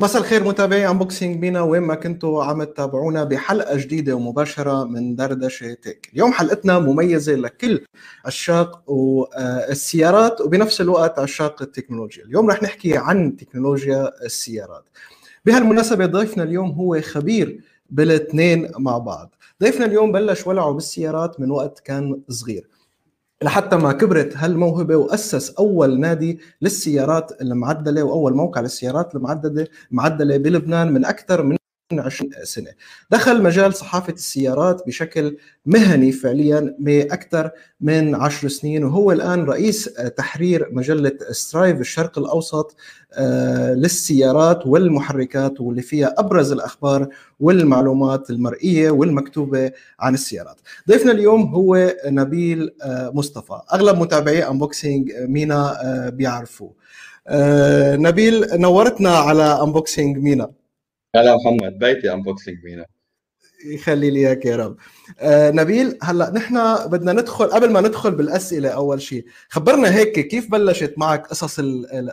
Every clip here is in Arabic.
مساء الخير متابعي انبوكسينج بينا وين ما كنتوا عم تتابعونا بحلقة جديدة ومباشرة من دردشة تك، اليوم حلقتنا مميزة لكل عشاق السيارات وبنفس الوقت عشاق التكنولوجيا، اليوم رح نحكي عن تكنولوجيا السيارات. بهالمناسبة ضيفنا اليوم هو خبير بالاثنين مع بعض، ضيفنا اليوم بلش ولعه بالسيارات من وقت كان صغير. لحتى ما كبرت هالموهبة وأسس أول نادي للسيارات المعدلة وأول موقع للسيارات المعدلة معدله بلبنان من أكثر من 20 سنة دخل مجال صحافة السيارات بشكل مهني فعليا باكثر من 10 سنين وهو الآن رئيس تحرير مجلة درايف الشرق الأوسط آه، للسيارات والمحركات واللي فيها أبرز الأخبار والمعلومات المرئية والمكتوبة عن السيارات. ضيفنا اليوم هو نبيل آه، مصطفى، أغلب متابعي Unboxing MENA آه، بيعرفوه. نبيل نورتنا على Unboxing MENA. هلا محمد بيتي Unboxing MENA يخلي لي إياك يا رب. آه نبيل هلأ نحن بدنا ندخل قبل ما ندخل بالأسئلة أول شيء خبرنا هيك كيف بلشت معك قصص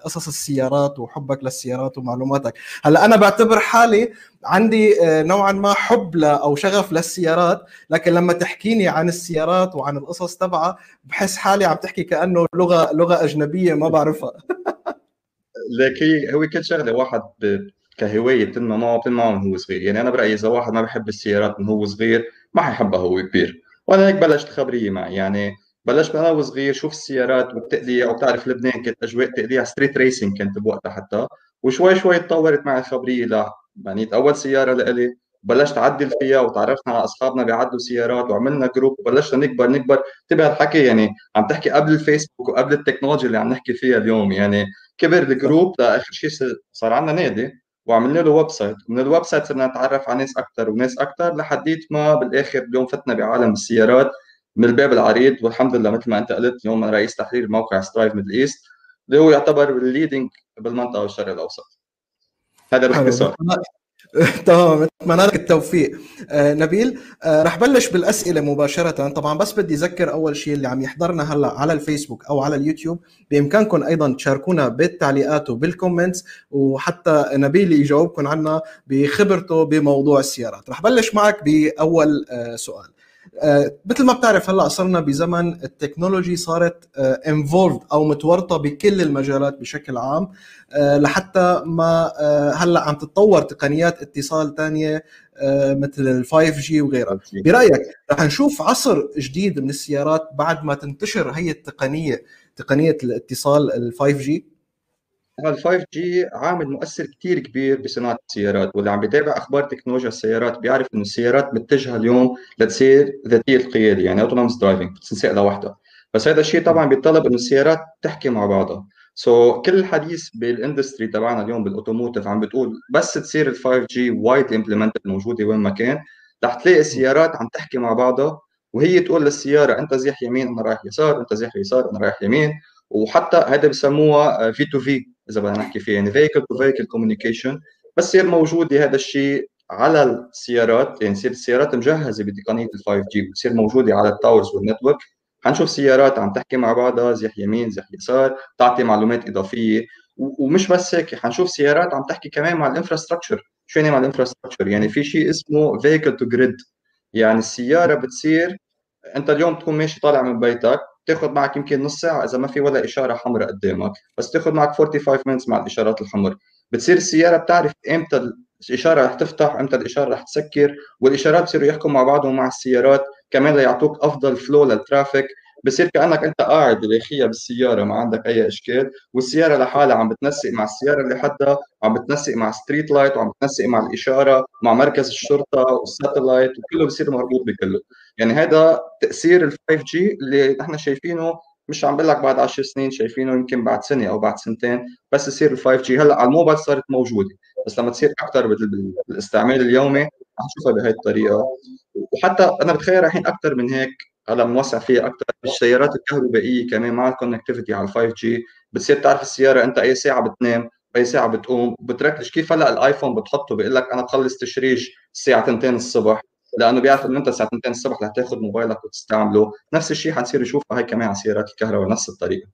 قصص السيارات وحبك للسيارات ومعلوماتك. هلأ أنا بعتبر حالي عندي آه نوعا ما حب ل أو شغف للسيارات لكن لما تحكيني عن السيارات وعن القصص تبعها بحس حالي عم تحكي كأنه لغة لغة أجنبية ما بعرفها. لك هي هو كل شغلة واحد كهواية بتنمى معه بتنمى معه من هو صغير. يعني أنا برأيي إذا واحد ما بحب السيارات من هو صغير ما حيحبها هو كبير. وأنا هيك بلشت الخبريه معي. يعني بلشت أنا وصغير شوف السيارات والتقليع وبتعرف لبنان كانت أجواء تقليع street racing كانت بوقتها حتى. وشوي شوي تطورت معي الخبرية ل يعني أول سيارة لإلي. بلشت أعدل فيها وتعرفنا على أصحابنا بيعدلوا سيارات وعملنا group وبلشنا نكبر نكبر. انتبه الحكي يعني عم تحكي قبل الفيسبوك وقبل التكنولوجيا اللي عم نحكي فيها اليوم. يعني كبر ال group لآخر شيء صار عندنا نادي. وعملنا له website ومن ال website صرنا نتعرف على ناس أكثر وناس أكثر لحديت ما بالآخر اليوم فتنا بعالم السيارات من الباب العريض والحمد لله مثل ما أنت قلت اليوم أنا رئيس تحرير موقع سترايف ميدل ايست اللي هو يعتبر ال leading بالمنطقة والشرق الأوسط. هذا باختصار. تمام أتمنى لك التوفيق. آه نبيل آه رح بلش بالأسئلة مباشرة طبعا بس بدي أذكر أول شيء اللي عم يحضرنا هلأ على الفيسبوك أو على اليوتيوب. بإمكانكم أيضا تشاركونا بالتعليقات وبال comments وحتى نبيل يجاوبكم عنا بخبرته بموضوع السيارات. رح بلش معك بأول آه سؤال. مثل ما بتعرف هلا صرنا بزمن ال technology صارت involved آه، أو متورطة بكل المجالات بشكل عام آه، لحتى ما هلا عم تتطور تقنيات اتصال ثانية مثل ال 5G وغيرها. برأيك رح نشوف عصر جديد من السيارات بعد ما تنتشر هي التقنية تقنية الاتصال ال 5 جي ال 5 جي عامل مؤثر كثير كبير بصناعة السيارات واللي عم بيتابع أخبار تكنولوجيا السيارات بيعرف إنه السيارات متجهة اليوم لتصير ذاتية القيادة يعني autonomous driving بتنسق لوحدها. بس هذا الشيء طبعا بيتطلب إنه السيارات تحكي مع بعضها. so so, كل الحديث بال industry تبعنا اليوم بال automotive عم بتقول بس تصير ال 5G wide implemented موجودة وين ما كان رح تلاقي السيارات عم تحكي مع بعضها وهي تقول للسيارة أنت زيح يمين أنا رايح يسار أنت زيح يسار أنا رايح يمين. وحتى هذا بسموها V2V إذا بدنا نحكي فيها يعني vehicle to vehicle communication بس يصير موجوده هذا الشيء على السيارات. يعني تصير السيارات مجهزة بتقنية ال 5G بتصير موجودة على ال towers وال network. حنشوف سيارات عم تحكي مع بعضها زح يمين زح يسار تعطي معلومات إضافية. ومش بس هيك حنشوف سيارات عم تحكي كمان مع ال infrastructure شو يعني مع ال infrastructure يعني في شيء اسمه vehicle to grid يعني السيارة بتصير أنت اليوم تكون ماشي طالع من بيتك تاخذ معك يمكن نص ساعة إذا ما في ولا إشارة حمراء قدامك. بس تاخذ معك 45 minutes مع الإشارات الحمر بتصير السيارة بتعرف إمتى الإشارة رح تفتح إمتى الإشارة رح تسكر والإشارات بصيروا يحكوا مع بعضهم مع السيارات كمان ليعطوك أفضل flow لل traffic بصير كأنك أنت قاعد داخليا بالسيارة ما عندك أي إشكال. والسيارة لحالها عم بتنسق مع السيارة اللي حدها وعم بتنسق مع street light وعم بتنسق مع الإشارة مع مركز الشرطة وال satellite وكله بصير مربوط بكله. يعني هذا تأثير ال 5G اللي نحن شايفينه مش عم بقول لك بعد 10 سنين شايفينه يمكن بعد سنة أو بعد سنتين بس يصير ال 5G هلأ على الموبايل صارت موجودة بس لما تصير أكثر بالاستعمال اليومي رح نشوفها بهي الطريقة. وحتى أنا بتخيل رايحين أكثر من هيك هلأ موسع فيها أكثر السيارات الكهربائية كمان مع ال connectivity على ال 5G بتصير تعرف السيارة أنت أي ساعة بتنام أي ساعة بتقوم. بتركز كيف هلأ ال iPhone بتحطه بيقول لك أنا بخلص تشريج الساعة 2 الصبح. لأنه بيعرف إنه أنت الساعة 2 الصبح رح تاخذ موبايلك وتستعمله. نفس الشيء حنصير نشوفه هي كمان على سيارات الكهرباء نفس الطريقة.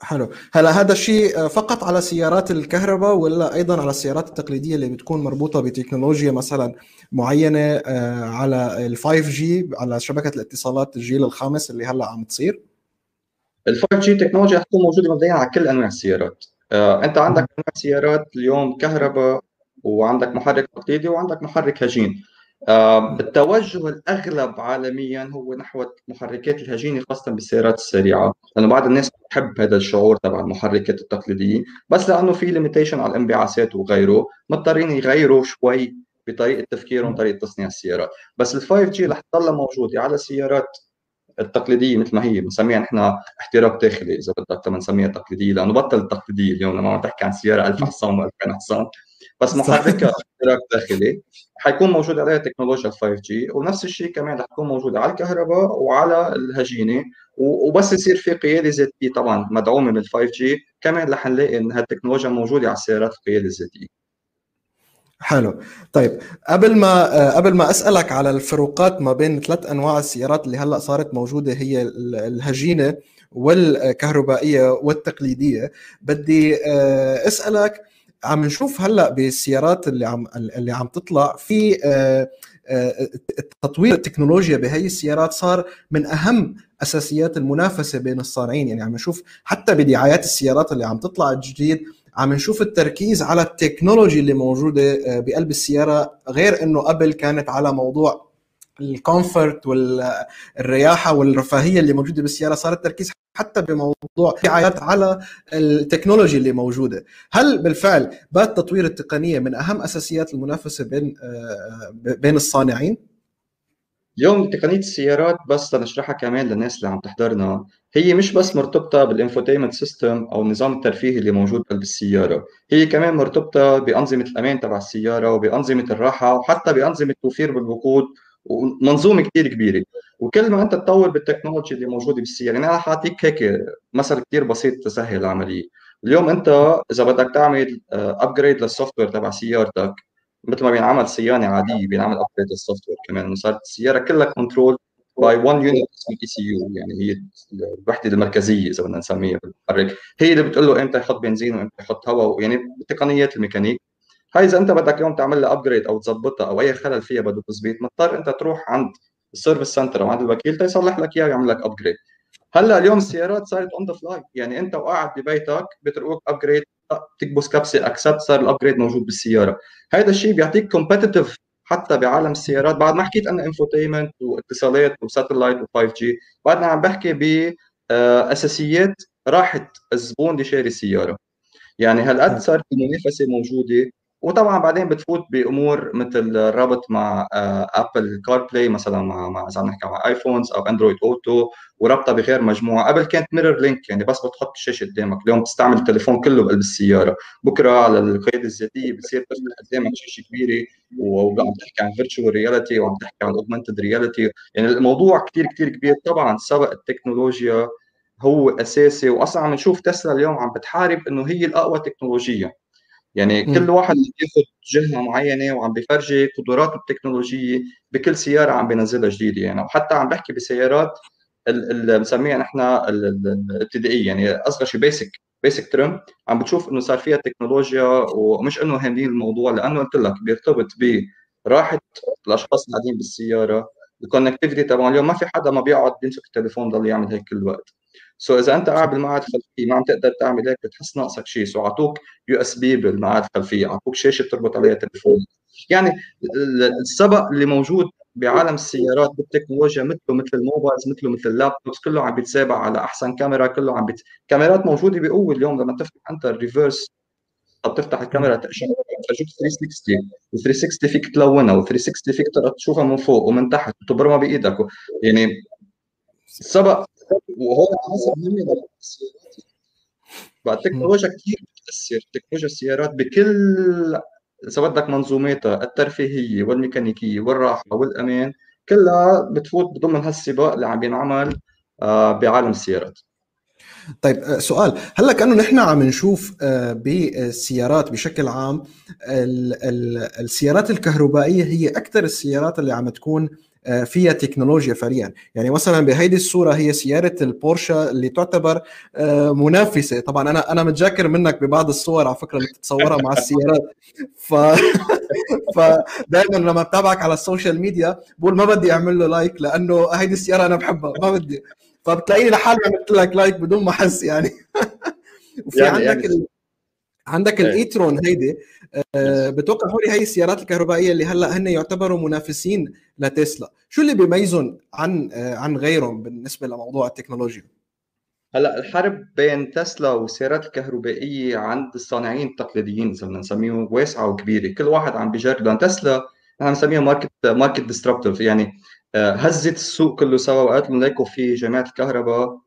حلو. هلا هذا الشيء فقط على سيارات الكهرباء ولا أيضا على السيارات التقليدية اللي بتكون مربوطة بتكنولوجيا مثلا معينة آه، على ال 5G على شبكة الاتصالات الجيل الخامس اللي هلا عم تصير؟ ال 5G تكنولوجيا حتكون موجودة مبدئيا على كل أنواع السيارات. آه، أنت عندك أنواع سيارات اليوم كهرباء وعندك محرك تقليدي وعندك محرك هجين. آه، التوجه الأغلب عالميا هو نحو محركات الهجينه خاصه بالسيارات السريعة. لأنه بعض الناس بتحب هذا الشعور تبع المحركات التقليدية. بس لأنه في limitation على الانبعاثات وغيره مضطرين يغيروا شوي بطريقة تفكيرهم طريقة تصنيع السيارات. بس ال 5G رح تضلها موجوده على السيارات التقليدية مثل ما هي. بنسميها نحن احتراق داخلي إذا بدك نسميها تقليدية لأنه بطل التقليديه اليوم. لما عم تحكي عن سيارة 1000 حصان و2000 حصان. بس محركها احتراق داخلي حيكون موجود عليها تكنولوجيا 5G ونفس الشيء كمان رح تكون موجوده على الكهرباء وعلى الهجينة وبس يصير في قيادة ذاتية. طبعا مدعومة من 5G كمان رح نلاقي إن هالتكنولوجيا موجودة على السيارات القياده الذاتيه حلو. طيب قبل ما قبل ما أسألك على الفروقات ما بين ثلاث أنواع السيارات اللي هلأ صارت موجودة هي الهجينة والكهربائية والتقليدية بدي آه، أسألك عم نشوف هلأ بالسيارات اللي عم اللي عم تطلع في آه، آه، تطوير التكنولوجيا بهي السيارات صار من أهم أساسيات المنافسة بين الصانعين. يعني عم نشوف حتى بدعايات السيارات اللي عم تطلع جديد عم نشوف التركيز على ال technology اللي موجودة آه، بقلب السيارة غير إنه قبل كانت على موضوع ال comfort والرياحة والرفاهية اللي موجودة بالسيارة صار التركيز حتى بموضوع رعايات على ال technology اللي موجودة. هل بالفعل بات تطوير التقنية من أهم أساسيات المنافسة بين آه، بين الصانعين؟ اليوم تقنية السيارات بس لنشرحها كمان للناس اللي عم تحضرنا هي مش بس مرتبطة بال infotainment system أو النظام الترفيهي اللي موجود قلب السياره هي كمان مرتبطة بأنظمة الأمان تبع السيارة وبأنظمة الراحة وحتى بأنظمة توفير بالوقود ومنظومة كثير كبيرة. وكل ما انت تطور بالتكنولوجيا اللي موجودة بالسياره يعني أنا حاعطيك هيك مثل كثير بسيط تسهل العملية. اليوم انت إذا بدك تعمل upgrade لل software تبع سيارتك مثل ما بينعمل صيانة عادية بينعمل upgrade لل software كمان. صارت السياره كلها control by 1 unit اسمه ECU يعني هي الوحدة المركزية إذا بدنا نسميها بالمحرك. هي اللي بتقول له إمتى يحط بنزين وإمتى يحط هواء يعني بتقنيات الميكانيك. هاي اذا انت بدك اليوم تعمل لها upgrade أو تظبطها أو اي خلل فيها بده تظبيط مضطر انت تروح عند ال service center أو عند الوكيل تيصلح لك اياه ويعمل لك upgrade هلا اليوم السيارات صارت on the fly يعني انت وقاعد ببيتك بتروق upgrade تكبس كبسة accept صار ال upgrade موجود بالسيارة. هذا الشيء بيعطيك competitive حتى بعالم السيارات. بعد ما حكيت أنا infotainment واتصالات و satellite و5 G بعدنا عم بحكي باساسيات آه، راحه الزبون اللي شاري السيارة. يعني هالقد صار في منافسه موجودة. وطبعا بعدين بتفوت بأمور مثل الربط مع Apple CarPlay مثلا مع مع إذا عم نحكي مع iPhones أو Android Auto وربطها بغير مجموعة. قبل كانت MirrorLink يعني بس بتحط الشاشة قدامك. اليوم بتستعمل التليفون كله بقلب السيارة. بكرة على القياده الذاتيه بتصير تفتح قدامك شاشة كبيرة وعم تحكي عن virtual reality وعم تحكي عن augmented reality يعني الموضوع كثير كثير كبير. طبعا سبق التكنولوجيا هو أساسي واصلا عم نشوف تسلا اليوم عم بتحارب إنه هي الأقوى تكنولوجيا. يعني م. كل واحد بياخذ جهة معينة وعم بيفرجي قدراته التكنولوجية بكل سيارة عم بينزلها جديدة يعني. وحتى عم بحكي بسيارات اللي بنسميها نحن الابتدائية يعني أصغر شيء basic basic trim عم بتشوف إنه صار فيها تكنولوجيا ومش إنه هاملين الموضوع لأنه قلت لك بيرتبط براحه الأشخاص اللي قاعدين بالسياره ال connectivity تبعهم. اليوم ما في حدا ما بيقعد بيمسك التليفون ضل يعمل هيك كل الوقت so إذا أنت قاعد بالمقاعد الخلفية ما عم تقدر تعمل هيك بتحس ناقصك شيء so أعطوك USB بالمقاعد الخلفية أعطوك شاشة تربط عليها تليفون. يعني السبق اللي موجود بعالم السيارات بالتكنولوجيا مثله مثل ال mobiles مثله مثل ال laptops كله عم بيتسابق على أحسن كاميرا كله عم بيت... كاميرات موجودة بقوة اليوم. لما تفتح أنت الريفرس أو تفتح الكاميرا تشوف 360 و 360 فيك تلونها و 360 فيك تشوفها من فوق ومن تحت وتبرمها بإيدك. يعني السبق وهو حسب مهمه السيارات بعد التكنولوجيا كثير بتأثر. تكنولوجيا السيارات بكل اذا بدك منظوماتها الترفيهية والميكانيكية والراحة والأمان كلها بتفوت ضمن هالسباق اللي عم بينعمل آه، بعالم السيارات. طيب آه، سؤال. هلأ كأنه نحن عم نشوف آه، بالسيارات بشكل عام السيارات الكهربائية هي أكثر السيارات اللي عم تكون فيها تكنولوجيا فعليا. يعني مثلا بهيدي الصورة هي سيارة البورشا اللي تعتبر آه، منافسة. طبعا أنا أنا متذكر منك ببعض الصور على فكرة اللي بتتصورها مع السيارات. ف فدائما لما بتابعك على ال social media بقول ما بدي أعمل له like لأنه هيدي السيارة أنا بحبها. ما بدي. فبتلاقيني لحالي عملت لك like بدون ما أحس يعني. وفي يعني عندك يعني... عندك إيه. الإيترون هيدي آه بتوقع هولي هي السيارات الكهربائية اللي هلأ هن يعتبروا منافسين لتسلا. شو اللي بيميزهم عن آه عن غيرهم بالنسبة لموضوع التكنولوجيا؟ هلأ الحرب بين تسلا والسيارات الكهربائية عند الصانعين التقليديين إذا بدنا نسميهم واسعة وكبيرة. كل واحد عم بيجرب لأن تسلا نحن بنسميها market market disruptive يعني آه، هزت السوق كله سوا وقالت لهم ليكوا في جماعة الكهرباء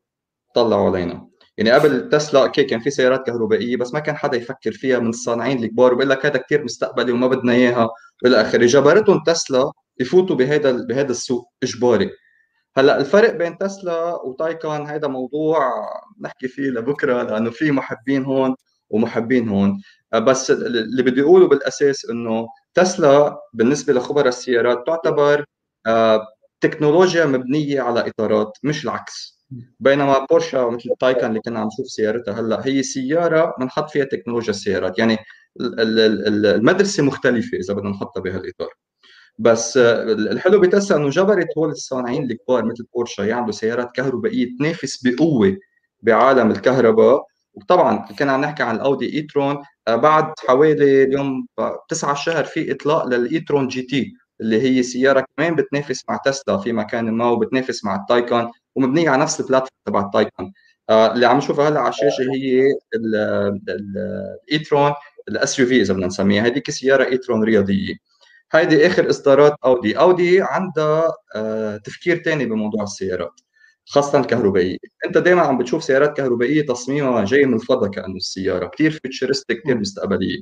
طلعوا علينا. يعني قبل تسلا أوكي كان في سيارات كهربائية بس ما كان حدا يفكر فيها من الصانعين الكبار وبيقول لك هذا كثير مستقبلي وما بدنا إياها وإلى آخره. جبرتهم تسلا يفوتوا بهذا بهذا السوق إجباري. هلأ الفرق بين تسلا وتايكون هذا موضوع نحكي فيه لبكرة لأنه في محبين هون ومحبين هون. بس اللي بدي أقوله بالأساس إنه تسلا بالنسبة لخبراء السيارات تعتبر آه، تكنولوجيا مبنية على إطارات مش العكس. بينما بورشا مثل تايكن اللي كنا عم نشوف سيارتها هلأ هي سيارة بنحط فيها تكنولوجيا السيارات. يعني المدرسة مختلفة إذا بدنا نحطها بهالإطار. بس الحلو بتسلا إنه جبرت هول الصانعين الكبار مثل بورشا يعملوا سيارات كهربائية تنافس بقوة بعالم الكهرباء. وطبعا كنا عم نحكي عن الأودي إيترون آه، بعد حوالي اليوم تسعة شهر في إطلاق لل e-tron GT اللي هي سيارة كمان بتنافس مع تسلا في مكان ما وبتنافس مع التايكان ومبنية على نفس ال platform تبع التايكان آه اللي عم نشوفها هلا على الشاشة هي ال e-tron ال SUV إذا بدنا نسميها. هذيك سيارة e-tron رياضية. هيدي آخر إصدارات اودي اودي عندها آه تفكير ثاني بموضوع السيارات خاصة الكهربائيه أنت دائما عم بتشوف سيارات كهربائية تصميمها جاي من الفضاء كأنه السيارة. كثير futuristic كثير مستقبلية.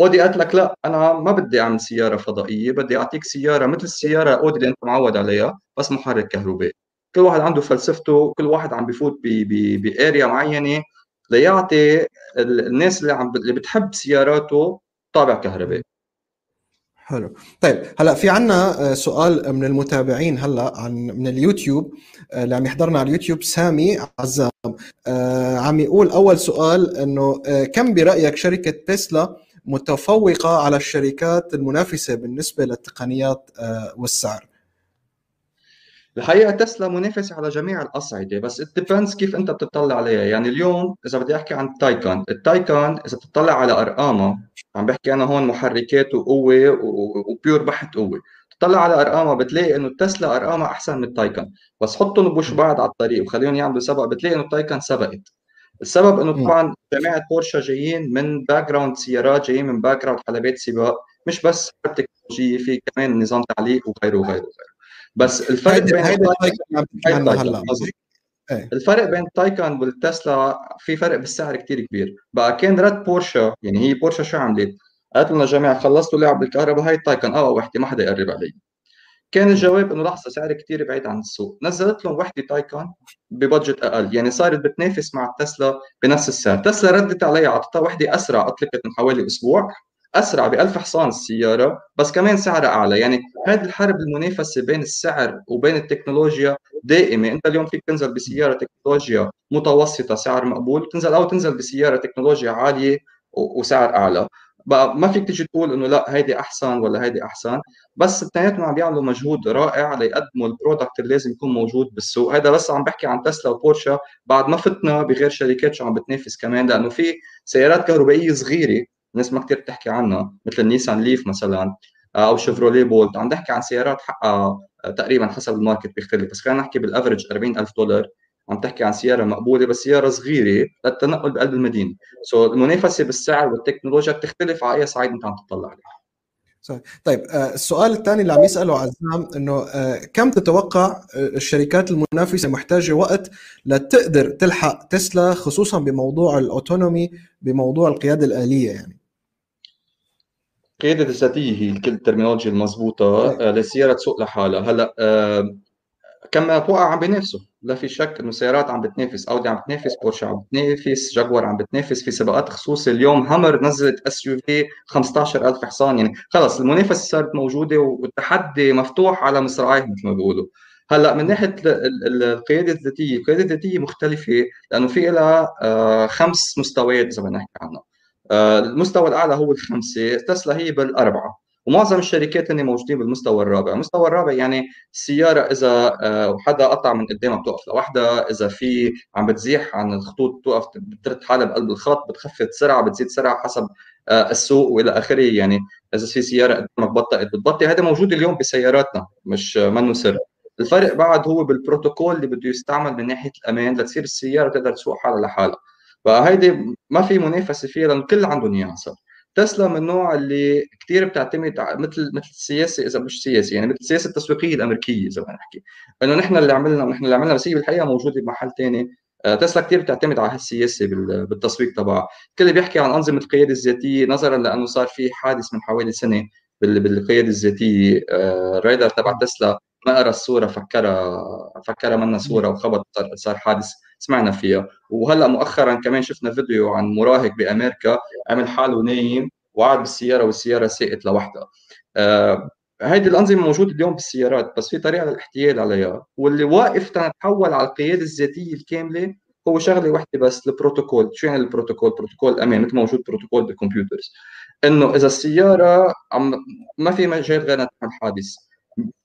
اودي قالت لك لا أنا ما بدي أعمل سيارة فضائية بدي أعطيك سيارة مثل السيارة اودي اللي أنت معود عليها بس محرك كهربائي. كل واحد عنده فلسفته كل واحد عم بفوت ب area معينة ليعطي الناس اللي عم اللي بتحب سياراته طابع كهربائي. حلو. طيب هلا في عنا آه، سؤال من المتابعين هلا عن من اليوتيوب آه، اللي عم يحضرنا على اليوتيوب سامي عزام. آه، عم يقول أول سؤال إنه كم برأيك شركة تسلا متفوقة على الشركات المنافسة بالنسبة للتقنيات والسعر؟ الحقيقة تسلا منافسة على جميع الأصعدة بس ال depends كيف أنت بتطلع عليها. يعني اليوم إذا بدي أحكي عن التايكان التايكان إذا بتطلع على ارقامها عم بحكي أنا هون محركات وقوة و pure بحت قوة. تطلع على ارقامها بتلاقي إنه تسلا ارقامها أحسن من التايكان بس حطهم بوش بعض على الطريق وخليهم يعملوا سبق. بتلاقي إنه التايكان سبقت. السبب إنه طبعا جماعة بورشا جايين من background سيارات جايين من background حلبات سباق. مش بس تكنولوجيه في كمان نظام تعليق وغيره وغيره وغيره. بس الفرق بين هلا. إيه. الفرق بين تايكان والتسلا في فرق بالسعر كثير كبير. بقى كان رد بورشا يعني هي بورشا شو عملت؟ قالت لنا جماعة خلصتوا لعب بالكهرباء هاي تايكون آه وحدة ما حدا يقرب علي. كان الجواب إنه لحظة سعر كثير بعيد عن السوق. نزلت لهم وحدة تايكون ببادجت أقل يعني صارت بتنافس مع تسلا بنفس السعر. تسلا ردت عليها أعطتها وحدة أسرع أطلقت من حوالي أسبوع. أسرع ب 1000 حصان السيارة بس كمان سعرها أعلى. يعني هذه الحرب المنافسة بين السعر وبين التكنولوجيا دائمة. أنت اليوم فيك تنزل بسيارة تكنولوجيا متوسطة سعر مقبول تنزل أو تنزل بسيارة تكنولوجيا عالية وسعر أعلى. بقى ما فيك تيجي تقول إنه لا هيدي أحسن ولا هيدي أحسن بس اثنيناتهم عم بيعملوا مجهود رائع ليقدموا ال product اللي لازم يكون موجود بالسوق. هذا بس عم بحكي عن تسلا وبورشا بعد ما فتنا بغير شركات شو عم بتنافس كمان لأنه في سيارات كهربائية صغيرة الناس ما كثير بتحكي عنها مثل النيسان ليف مثلا آه، أو شيفروليه بولت عم نحكي عن سيارات حقها آه، تقريبا حسب ال market بيختلف. بس خلينا نحكي بال average 40000 دولار عم تحكي عن سيارة مقبولة بس سيارة صغيرة للتنقل بقلب المدينة. سو so, المنافسة بالسعر والتكنولوجيا بتختلف على أي صعيد أنت عم تطلع عليه. طيب آه، السؤال الثاني اللي عم يسأله عزام إنه كم تتوقع الشركات المنافسة محتاجة وقت لتقدر تلحق تسلا خصوصا بموضوع الأوتونومي بموضوع القيادة الآلية يعني؟ القياده الذاتيه هي كل الترمينولوجيا المضبوطة آه، للسياره تسوق لحالها. هلأ آه، كمان بواقع عم بينافسوا لا في شك إنه سيارات عم بتنافس أودي عم بتنافس بورشه عم بتنافس جاكوار عم بتنافس في سباقات خصوصي اليوم همر نزلت SUV 15000 حصان. يعني خلص المنافسة صارت موجودة والتحدي مفتوح على مصراعيه مثل ما بيقولوا. هلأ من ناحية القيادة الذاتية، القيادة الذاتية مختلفة لأنه في لها آه، خمس مستويات إذا بدنا نحكي عنها. آه، المستوى الأعلى هو الخمسة، تسلا هي بالأربعة. ومعظم الشركات هن موجودين بالمستوى الرابع، المستوى الرابع يعني السياره إذا آه، حدا قطع من قدامها بتوقف لوحدها، إذا في عم بتزيح عن الخطوط بتوقف بترد حالها بقلب الخط، بتخفض سرعة، بتزيد سرعة حسب السوق وإلى آخره. يعني إذا في سيارة قدامك بطئت بتبطئ. هذا موجود اليوم بسياراتنا مش منه سر. الفرق بعد هو بالبروتوكول اللي بده يستعمل من ناحية الأمان لتصير السيارة تقدر تسوق حالها لحالها. فهيدي ما في منافسة فيها لأنه الكل اياها صار تسلا من النوع اللي كثير بتعتمد مثل مثل السياسة إذا مش سياسة يعني مثل السياسة التسويقية الأمريكية إذا بدنا نحكي. إنه نحن اللي عملنا ونحن اللي عملنا بس هي بالحقيقة موجودة بمحل ثاني آه، تسلا كثير بتعتمد على هالسياسة بالتسويق تبعها، الكل بيحكي عن أنظمة القيادة الذاتية نظرا لأنه صار في حادث من حوالي سنة بالقيادة الذاتية. الرايدر آه، تبع تسلا ما قرا الصورة فكرها فكرها منا صورة وخبط صار حادث. سمعنا فيها. وهلأ مؤخرا كمان شفنا فيديو عن مراهق بأمريكا عمل حاله نايم وقعد بالسيارة والسيارة ساقت لوحدها. آه هيدي الأنظمة موجودة اليوم بالسيارات بس في طريقة للاحتيال عليها. واللي موقف تنتحول على القيادة الذاتية الكاملة هو شغلة وحدة بس البروتوكول. شو يعني البروتوكول؟ بروتوكول أمان مثل موجود بروتوكول بال computers. إنه إذا السيارة عم ما في مجال غير إنها تعمل حادث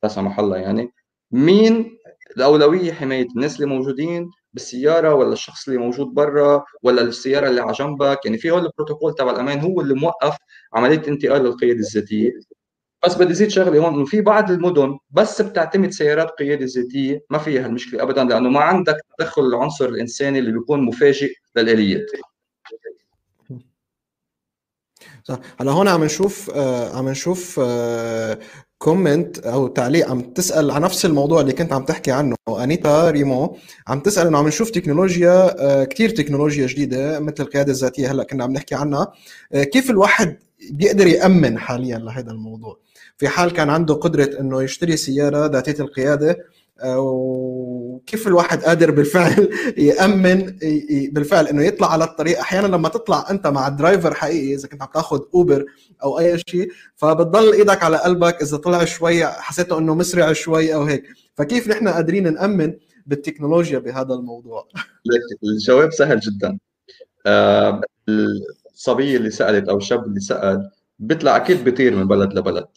لا سمح الله يعني. مين؟ الأولوية حمايه الناس اللي موجودين بالسيارة ولا الشخص اللي موجود برا ولا السيارة اللي على جنبك؟ يعني في هول البروتوكول تبع الأمان هو اللي موقف عملية انتقال للقياده الذاتية. بس بدي زيد شغلة هون إنه في بعض المدن بس بتعتمد سيارات قيادة ذاتية ما فيها هالمشكلة ابدا لأنه ما عندك تدخل العنصر الإنساني اللي بيكون مفاجئ للآليات. صح. هلا هون عم نشوف آه عم نشوف آه كومنت أو تعليق عم تسأل عن نفس الموضوع اللي كنت عم تحكي عنه. أنيتا ريمو عم تسأل إنه عم نشوف تكنولوجيا آه كثير تكنولوجيا جديدة مثل القيادة الذاتية هلأ كنا عم نحكي عنها. آه كيف الواحد بيقدر يأمن حاليا لهذا الموضوع؟ في حال كان عنده قدرة إنه يشتري سيارة ذاتية القيادة وكيف الواحد قادر بالفعل يأمن بالفعل إنه يطلع على الطريق. أحيانا لما تطلع أنت مع driver حقيقي إذا كنت عم تاخذ اوبر أو أي شيء فبتضل إيدك على قلبك إذا طلع شوي حسيته إنه مسرع شوي أو هيك. فكيف نحن قادرين نأمن بالتكنولوجيا بهذا الموضوع؟ الجواب سهل جدا. آه، الصبيه اللي سألت أو الشاب اللي سأل بيطلع أكيد بيطير من بلد لبلد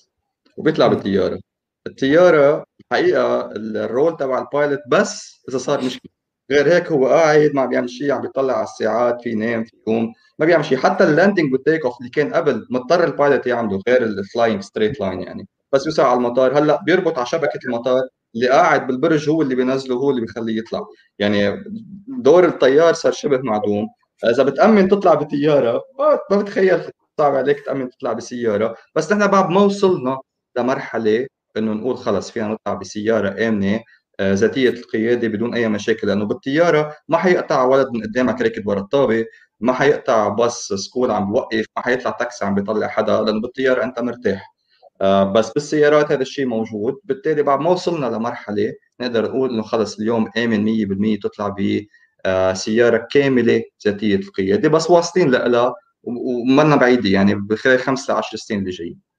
وبيطلع بالطيارة. الطياره الحقيقة ال role تبع ال pilot بس إذا صار مشكلة. غير هيك هو قاعد ما بيعمل شيء عم بيطلع على الساعات فيه ينام فيه يقوم ما بيعمل شيء حتى ال landing وال take off اللي كان قبل مضطر ال pilot يعمله غير ال flying straight line يعني. بس يوصل على المطار. هلأ بيربط على شبكة المطار اللي قاعد بالبرج هو اللي بينزله هو اللي بيخليه يطلع. يعني دور الطيار صار شبه معدوم. إذا بتأمن تطلع بطياره ما بتخيل صعب عليك تأمن تطلع بسيارة. بس نحن بعد ما وصلنا لمرحلة إنه نقول خلص فينا نطلع بسيارة آمنة آه، ذاتية القيادة بدون أي مشاكل لأنه بالطيارة ما حيقطع ولد من قدامك راكب ورا الطابة ما حيقطع باص school عم بوقف ما حيطلع تاكسي عم بيطلع حدا لأنه بالطيارة أنت مرتاح. آه، بس بالسيارات هذا الشيء موجود. بالتالي بعد ما وصلنا لمرحلة نقدر نقول إنه خلص اليوم آمن 100% تطلع ب آه، سيارة كاملة ذاتية القيادة بس واصلين لها ومنا بعيدة يعني بخلال خمس ل 10 سنين اللي جايين.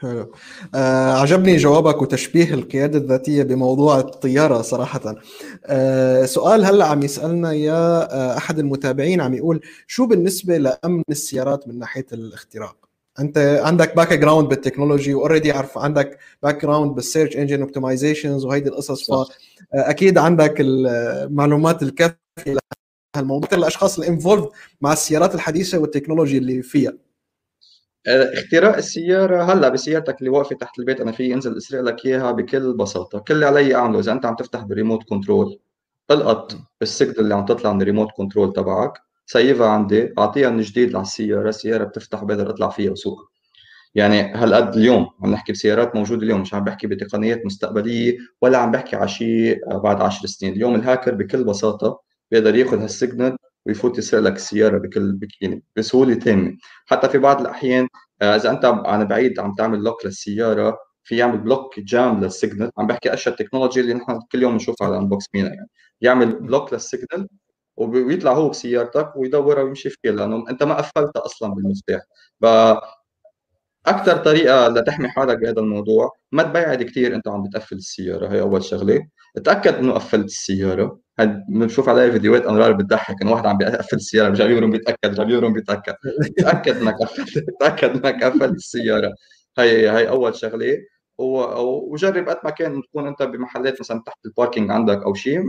حلو. آه عجبني جوابك وتشبيه القيادة الذاتية بموضوع الطيارة صراحة. آه سؤال هلأ عم يسألنا يا آه أحد المتابعين عم يقول شو بالنسبة لأمن السيارات من ناحية الاختراق؟ أنت عندك background بال technology و already عارف عندك background بال search engine optimizations وهيدي القصص فأكيد عندك المعلومات الكافية لهالموضوع. الأشخاص ال involved مع السيارات الحديثة وال technology اللي فيها. اختراق السيارة هلأ بسيارتك اللي واقفة تحت البيت أنا فيي انزل اسرق لك إياها بكل بساطة. كل اللي علي أعمله إذا أنت عم تفتح بال remote control القط ال signal اللي عم تطلع من ال remote control تبعك سيفها عندي أعطيها من جديد على السياره السياره بتفتح بقدر أطلع فيها وسوقها يعني هالقد اليوم عم نحكي بسيارات موجودة اليوم مش عم بحكي بتقنيات مستقبلية ولا عم بحكي على شيء بعد 10 سنين. اليوم الهاكر بكل بساطة بيقدر يأخذ هال signal ويفوت يسرق لك السياره بكل يعني بسهولة تامة. حتى في بعض الأحيان آه، إذا أنت عن بعيد عم تعمل lock للسيارة فيه يعمل block jam لل signal عم بحكي أشياء ال technology اللي نحن كل يوم بنشوفها على Unbox MENA يعني. يعمل block لل signal ويطلع هو بسيارتك ويدورها ويمشي فيها لأنه أنت ما قفلتها أصلا بالمفتاح. ف أكثر طريقة لتحمي حالك بهذا الموضوع ما تبعد كثير أنت عم بتقفل السيارة هي أول شغلة. تأكد إنه قفلت السيارة. بنشوف عليها فيديوهات مرار بتضحك؟ انه واحد عم بيقفل السيارة رجع يبرم بيتأكد رجع يبرم بيتأكد. تأكد إنك قفلت تأكد إنك قفلت السيارة. هي هي أول شغلة. وجرب قد ما كان تكون أنت بمحلات مثلا تحت ال parking عندك أو شيء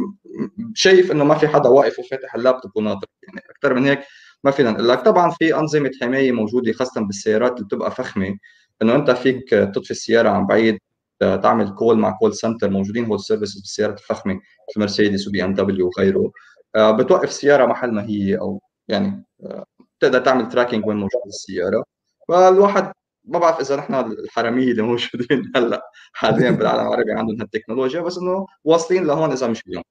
شايف إنه ما في حدا واقف وفاتح اللابتوب وناطر. يعني أكثر من هيك ما فينا نقول لك. طبعا في أنظمة حماية موجودة خاصة بالسيارات اللي بتبقى فخمة. إنه أنت فيك تطفي السيارة عن بعيد. تعمل call مع call center موجودين هول services بالسيارات الفخمة مثل مرسيدس وبي إم دبليو وغيره. آه، بتوقف السياره محل ما هي أو يعني آه، بتقدر تعمل tracking وين موجود السيارة. فالواحد ما بعرف إذا نحن الحرامية اللي موجودين هلأ حاليا بالعالم العربي عندهم هالتكنولوجيا بس إنه واصلين لهون إذا مش اليوم.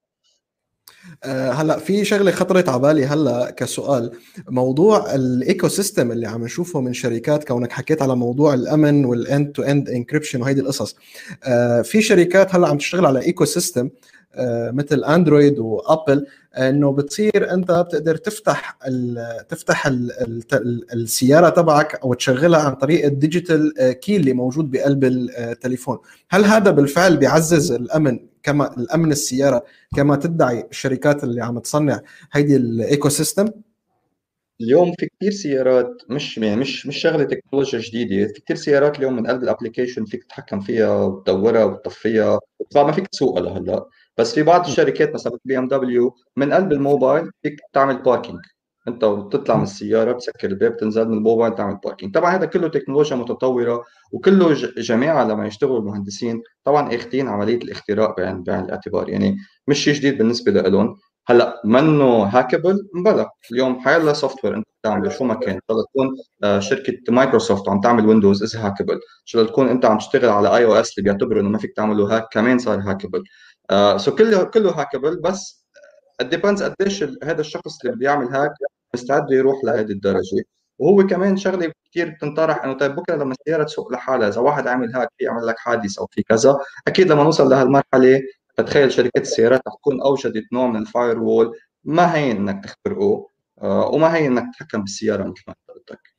هلا في شغلة خطرت على بالي هلا كسؤال. موضوع ال ecosystem اللي عم نشوفه من شركات كونك حكيت على موضوع الأمن وال end to end encryption وهيدي القصص آه، في شركات هلا عم تشتغل على ecosystem آه، مثل Android و Apple إنه بتصير أنت بتقدر تفتح ال تفتح ال ال السيارة تبعك أو تشغلها عن طريق ال digital key اللي موجود بقلب التليفون. هل هذا بالفعل بيعزز الأمن كما الأمن السيارة كما تدعي الشركات اللي عم تصنع هيدي ال ecosystem اليوم في كثير سيارات مش يعني مش مش شغلة تكنولوجيا جديدة. في كثير سيارات اليوم من قلب ال application فيك تتحكم فيها وتدورها وتطفيها. ما فيك تسوقها لهلأ. بس في بعض الشركات مثلا بي إم دبليو من قلب الموبايل فيك تعمل parking انت بتطلع من السيارة بتسكر الباب تنزل من الموبايل تعمل parking طبعا هذا كله تكنولوجيا متطورة وكله جماعة لما يشتغلوا المهندسين طبعا اخذين عملية الاختراق بعين الاعتبار. يعني مش شيء جديد بالنسبة لهم هلأ منه hackable بلى اليوم حيلا software انت بتعمله. شو ما كان. ان تكون آه، شركة مايكروسوفت عم تعمل Windows is hackable شو تكون انت عم تشتغل على iOS اللي بيعتبروا إنه ما فيك تعمله hack كمان صار hackable so كله كله hackable بس depends قديش هذا الشخص اللي بده يعمل hack مستعد يروح لهذه الدرجة. وهو كمان شغلة كثير بتنطرح إنه طيب بكرة لما السياره تسوق لحالها إذا واحد عامل هاك فيه يعمل لك حادث أو في كذا أكيد لما نوصل لهالمرحلة بتخيل شركات السيارات رح تكون أوجدت نوع من ال firewall ما هين إنك تخترقه آه، وما هين إنك تتحكم بالسيارة مثل ما بدك.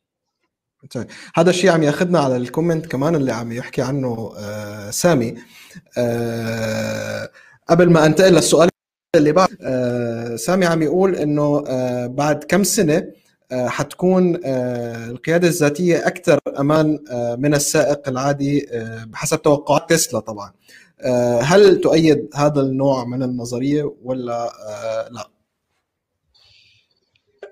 طيب هذا الشيء عم ياخذنا على ال comment كمان اللي عم يحكي عنه آه سامي. آه قبل ما انتقل للسؤال اللي بعد آه سامي عم يقول إنه آه بعد كم سنة آه حتكون آه القيادة الذاتية أكثر أمان آه من السائق العادي آه بحسب توقعات تسلا طبعا آه هل تؤيد هذا النوع من النظرية ولا آه لا؟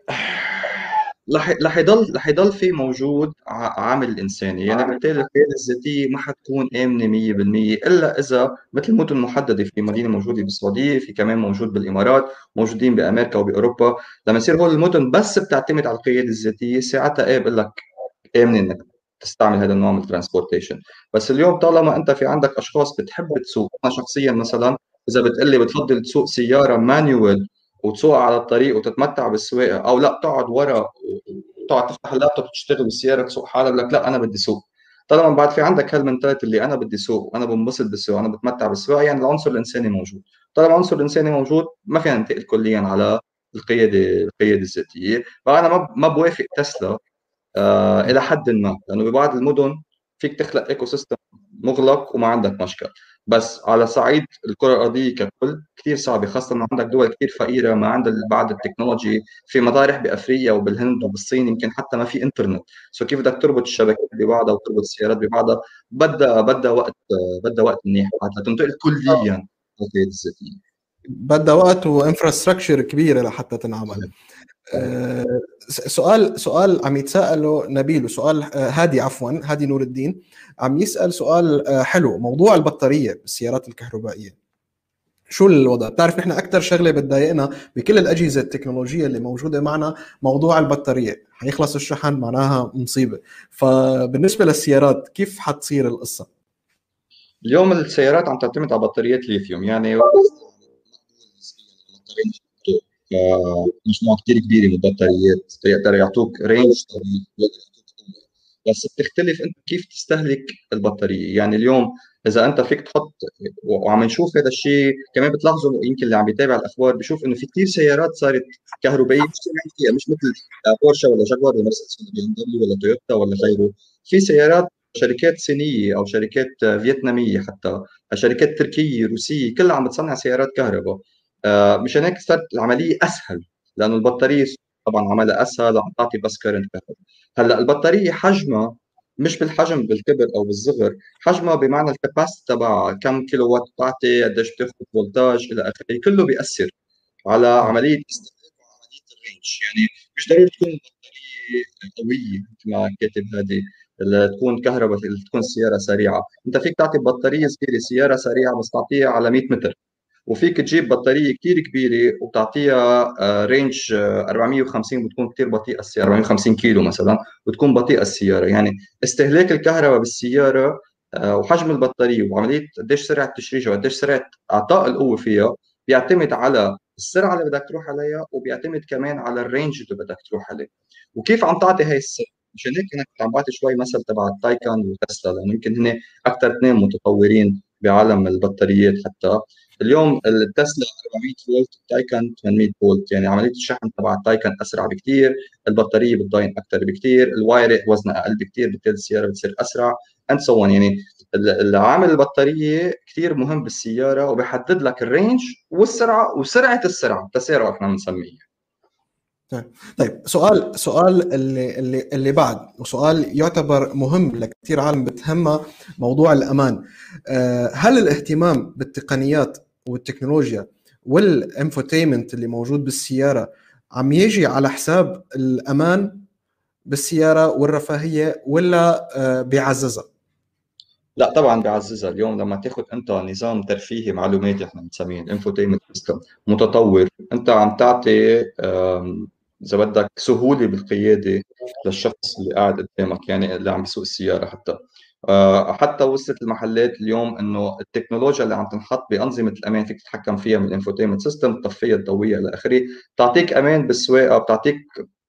رح يضل رح يضل في موجود عامل الانساني يعني بالتالي القياده الذاتية ما حتكون آمنة 100% إلا إذا مثل مدن محدده في مدينة موجودة بالسعودية في كمان موجود بالإمارات موجودين بأمريكا وبأوروبا. لما يصير هول المدن بس بتعتمد على القيادة الذاتية ساعتها إيه بقول لك آمنة إنك تستعمل هذا النوع من ال transportation. بس اليوم طالما أنت في عندك أشخاص بتحب تسوق أنا شخصيا مثلا إذا بتقلي بتفضل تسوق سيارة manual وتسوق على الطريق وتتمتع بالسواقة أو لأ تقعد ورا وتقعد تفتح اللابتوب وتشتغل بالسياره تسوق حالك لك لا أنا بدي سوق طالما بعد في عندك هال mentality اللي أنا بدي سوق وأنا بنبسط بالسواقة أنا بتمتع بالسواقة يعني العنصر الإنساني موجود. طالما العنصر الإنساني موجود ما فينا ننتقل كليا على القيادة القيادة الذاتية. فانا ما ما بوافق تسلا آه إلى حد ما لأنه ببعض المدن فيك تخلق ecosystem مغلق وما عندك مشكل. بس على صعيد الكرة الأرضية ككل كثير صعبة خاصة إنه عندك دول كثير فقيرة ما عندها بعد ال technology في مطارح بأفريقيا وبالهند وبالصين يمكن حتى ما في إنترنت. so كيف بدك تربط الشبكات ببعضها وتربط السيارات ببعضها؟ بدها بدها وقت بدها وقت منيح حتى تنتقل كليا الذاتية. بدها وقت وانفراستراكشر كبيرة لحتى تنعمل. آه، سؤال سؤال عم يتساءله نبيل وسؤال آه، هادي عفوا هادي نور الدين. عم يسأل سؤال آه، حلو موضوع البطارية بالسيارات الكهربائية. شو الوضع؟ بتعرف نحن أكثر شغلة بتضايقنا بكل الأجهزة التكنولوجية اللي موجودة معنا موضوع البطارية، حيخلص الشحن معناها مصيبة، فبالنسبة للسيارات كيف حتصير القصة؟ اليوم السيارات عم تعتمد على بطاريات ليثيوم يعني مجموعه كثير كبيره من البطاريات يقدروا يعطوك رينج بس بتختلف انت كيف تستهلك البطارية. يعني اليوم إذا أنت فيك تحط وعم نشوف هذا الشيء كمان بتلاحظوا يمكن اللي عم يتابع الأخبار بشوف إنه في كثير سيارات صارت كهربائية. مش مش مثل بورشة ولا جاكوار ولا بي إم دبليو ولا تويوتا ولا غيره. في سيارات شركات صينية أو شركات فيتنامية حتى شركات تركية روسية كلها عم بتصنع سيارات كهرباء. مشان هيك صارت العملية أسهل لأنه البطارية طبعا عملها أسهل عم تعطي بس current كهرباء هلأ البطارية حجمها مش بالحجم بالكبر أو بالصغر حجمها بمعنى ال capacity تبعها كم كيلو وات بتعطي قديش بتاخذ voltage إلى آخره كله بيأثر على عملية استهلاك وعملية ال range يعني مش ضروري تكون البطاريه قوية مثل ما كاتب هذه تكون كهرباء تكون سيارة سريعة. أنت فيك تعطي بطارية صغيرة سيارة سريعة بس تعطيها على 100 متر. وفيك تجيب بطارية كثير كبيرة وتعطيها range 450 بتكون كثير بطيئه السيارة 450 كيلو مثلا بتكون بطيئه السيارة. يعني استهلاك الكهرباء بالسيارة آه، وحجم البطارية وعملية قديش سرعة تشريجها وقديش سرعة إعطاء القوة فيها بيعتمد على السرعة اللي بدك تروح عليها وبيعتمد كمان على ال range اللي بدك تروح عليه. وكيف عم تعطي هاي السرعة؟ مشان هيك أنا كنت عم بعطي شوي مثل تبع التايكان وتسلا لأنه يمكن هن أكثر اثنين متطورين بعالم البطاريات حتى. اليوم التسلا 400 فولت التايكان 800 فولت يعني عملية الشحن تبع التايكن أسرع بكثير البطارية بتضاين أكثر بكثير ال wire وزنها أقل بكثير بالتالي السيارة بتصير أسرع and so يعني العامل البطارية كثير مهم بالسيارة وبيحدد لك ال range والسرعة وسرعة السرعة التسارع إحنا بنسميه طيب. طيب سؤال سؤال اللي اللي اللي بعد وسؤال يعتبر مهم لكثير عالم بتهمها موضوع الأمان. آه، هل الاهتمام بالتقنيات والتكنولوجيا وال infotainment اللي موجود بالسيارة عم يجي على حساب الأمان بالسيارة والرفاهية ولا آه، بيعززها؟ لا طبعا بيعززها. اليوم لما تاخذ أنت نظام ترفيهي معلوماتي إحنا بنسميه ال infotainment system متطور. أنت عم تعطي إذا بدك سهولة بالقيادة للشخص اللي قاعد قدامك يعني اللي عم يسوق السيارة حتى. حتى وصلت المحلات اليوم إنه التكنولوجيا اللي عم تنحط بأنظمة الأمان فيك تتحكم فيها من ال infotainment system تطفيها تضويها إلى آخره. بتعطيك أمان بالسواقة بتعطيك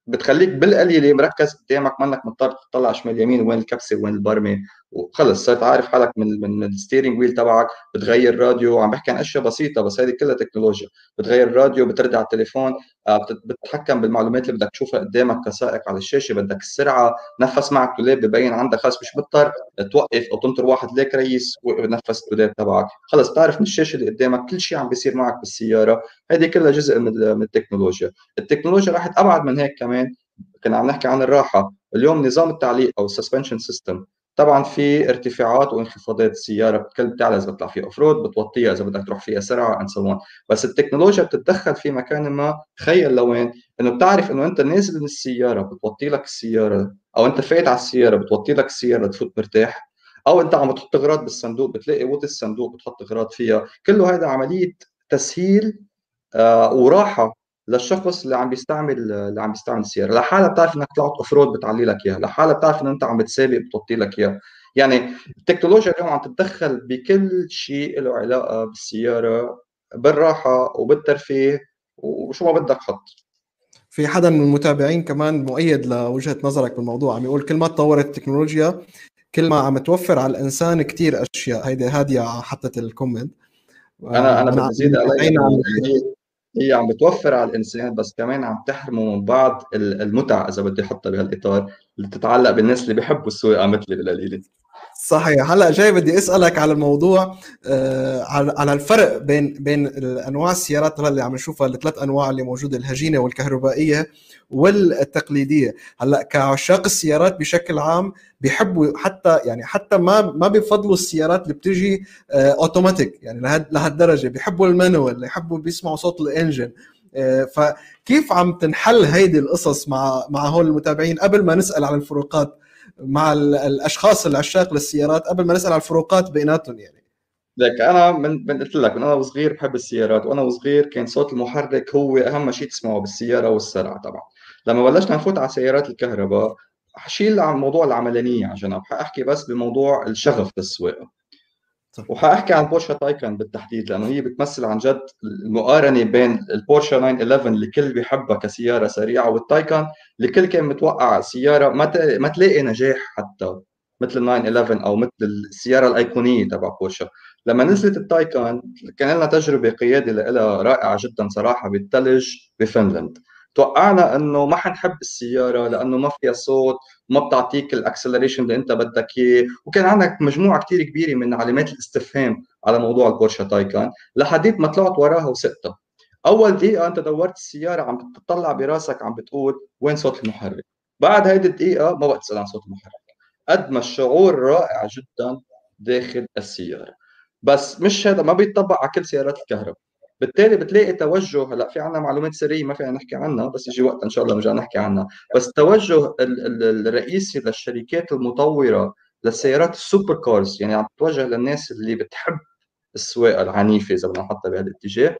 بتخليك بالقليلة مركز قدامك منك مضطر تطلع شمال يمين وين الكبسة وين البرمة. وخلص صرت عارف حالك من من, ال steering wheel تبعك بتغير راديو عم بحكي عن أشياء بسيطة بس هذه كلها تكنولوجيا. بتغير الراديو بترد على التليفون آه، بتتحكم بالمعلومات اللي بدك تشوفها قدامك كسائق على الشاشة بدك السرعه نفس معك دولاب بيبين عندك خلص مش مضطر توقف أو تنطر واحد ليك رئيس ونفس الدولاب تبعك. خلص بتعرف من الشاشة اللي قدامك كل شيء عم بيصير معك بالسيارة. هذه كلها جزء من التكنولوجيا. التكنولوجيا راحت أبعد من هيك كمان كنا عم نحكي عن الراحة. اليوم نظام التعليق أو ال suspension system طبعا في ارتفاعات وانخفاضات السياره بتوطى بتعلى إذا بتطلع فيها off-road بتوطيها إذا بدك تروح فيها سرعة ان بس التكنولوجيا بتتدخل في مكان ما تخيل لوين؟ إنه بتعرف إنه أنت نازل من السيارة بتوطي لك السيارة أو أنت فايت على السيارة بتوطي لك السيارة تفوت مرتاح أو أنت عم تحط اغراض بالصندوق بتلاقي وط الصندوق بتحط اغراض فيها. كله هذا عملية تسهيل آه وراحة. للشخص اللي عم بيستعمل اللي عم بيستعمل السياره لحالها بتعرف إنك طلعت off-road بتعلي لك إياها. لحالها بتعرف انه أنت عم بتسابق بتوطي لك إياها. يعني التكنولوجيا اليوم عم تتدخل بكل شيء له علاقة بالسيارة بالراحة وبالترفيه. وشو ما بدك حط. في حدا من المتابعين كمان مؤيد لوجهة نظرك بالموضوع. عم يقول كل ما تطورت التكنولوجيا كل ما عم توفر على الإنسان كثير أشياء. هيدي هادية حطت ال comment. أنا أنا بزيد علي. هي عم بتوفر على الإنسان بس كمان عم تحرمه من بعض المتع إذا بدي أحطها بهالإطار اللي بتتعلق بالناس اللي بيحبوا السواقه مثلي بالقليله صحيح. هلأ جاي بدي أسألك على الموضوع آه على الفرق بين بين انواع السيارات اللي عم نشوفها الثلاث أنواع اللي موجودة الهجينة والكهربائية والتقليدية. هلأ كعشاق السيارات بشكل عام بيحبوا حتى يعني حتى ما ما بيفضلوا السيارات اللي بتجي آه اوتوماتيك يعني لهد لهالدرجة. بيحبوا المانوال يحبوا بيسمعوا صوت الإنجن. آه فكيف عم تنحل هيدي القصص مع مع هول المتابعين؟ قبل ما نسأل عن الفروقات مع الأشخاص العشاق للسيارات قبل ما نسأل عن الفروقات بيناتهم يعني. لك أنا من من قلت لك من أنا وصغير بحب السيارات وأنا وصغير كان صوت المحرك هو أهم شيء تسمعه بالسيارة والسرعة طبعا. لما بلشنا نفوت على سيارات الكهرباء حشيل عن موضوع العملانية عشان أحكي بس بموضوع الشغف وحأحكي عن بورشه تايكان بالتحديد لأنه هي بتمثل عن جد المقارنة بين البورشه 911 اللي الكل بيحبها كسيارة سريعة والتايكان اللي الكل كان متوقع سياره ما ما تلاقي نجاح حتى مثل ال 911 أو مثل السيارة الأيقونية تبع بورشه لما نزلت التايكان كان لنا تجربة قيادة لها رائعة جدا صراحة بالثلج بفنلندا. توقعنا إنه ما حنحب السيارة لأنه ما فيها صوت ما بتعطيك ال acceleration اللي انت بدك اياه. وكان عندك مجموعة كثير كبيرة من علامات الاستفهام على موضوع البورشه تايكان. لحديت ما طلعت وراها وسقتها أول دقيقة أنت دورت السيارة عم تطلع براسك عم بتقول وين صوت المحرك. بعد هيدي الدقيقة ما بقى تسأل عن صوت المحرك. قد ما الشعور رائع جدا داخل السيارة. بس مش هذا ما بيتطبق على كل سيارات الكهرباء. بالتالي بتلاقي توجه هلأ في عندنا معلومات سريه ما فينا نحكي عنها بس يجي وقت إن شاء الله نرجع نحكي عنها. بس التوجه الرئيسي للشركات المطورة للسيارات ال supercars يعني عم تتوجه للناس اللي بتحب السواقة العنيفة إذا بدنا نحطها بهذا الاتجاه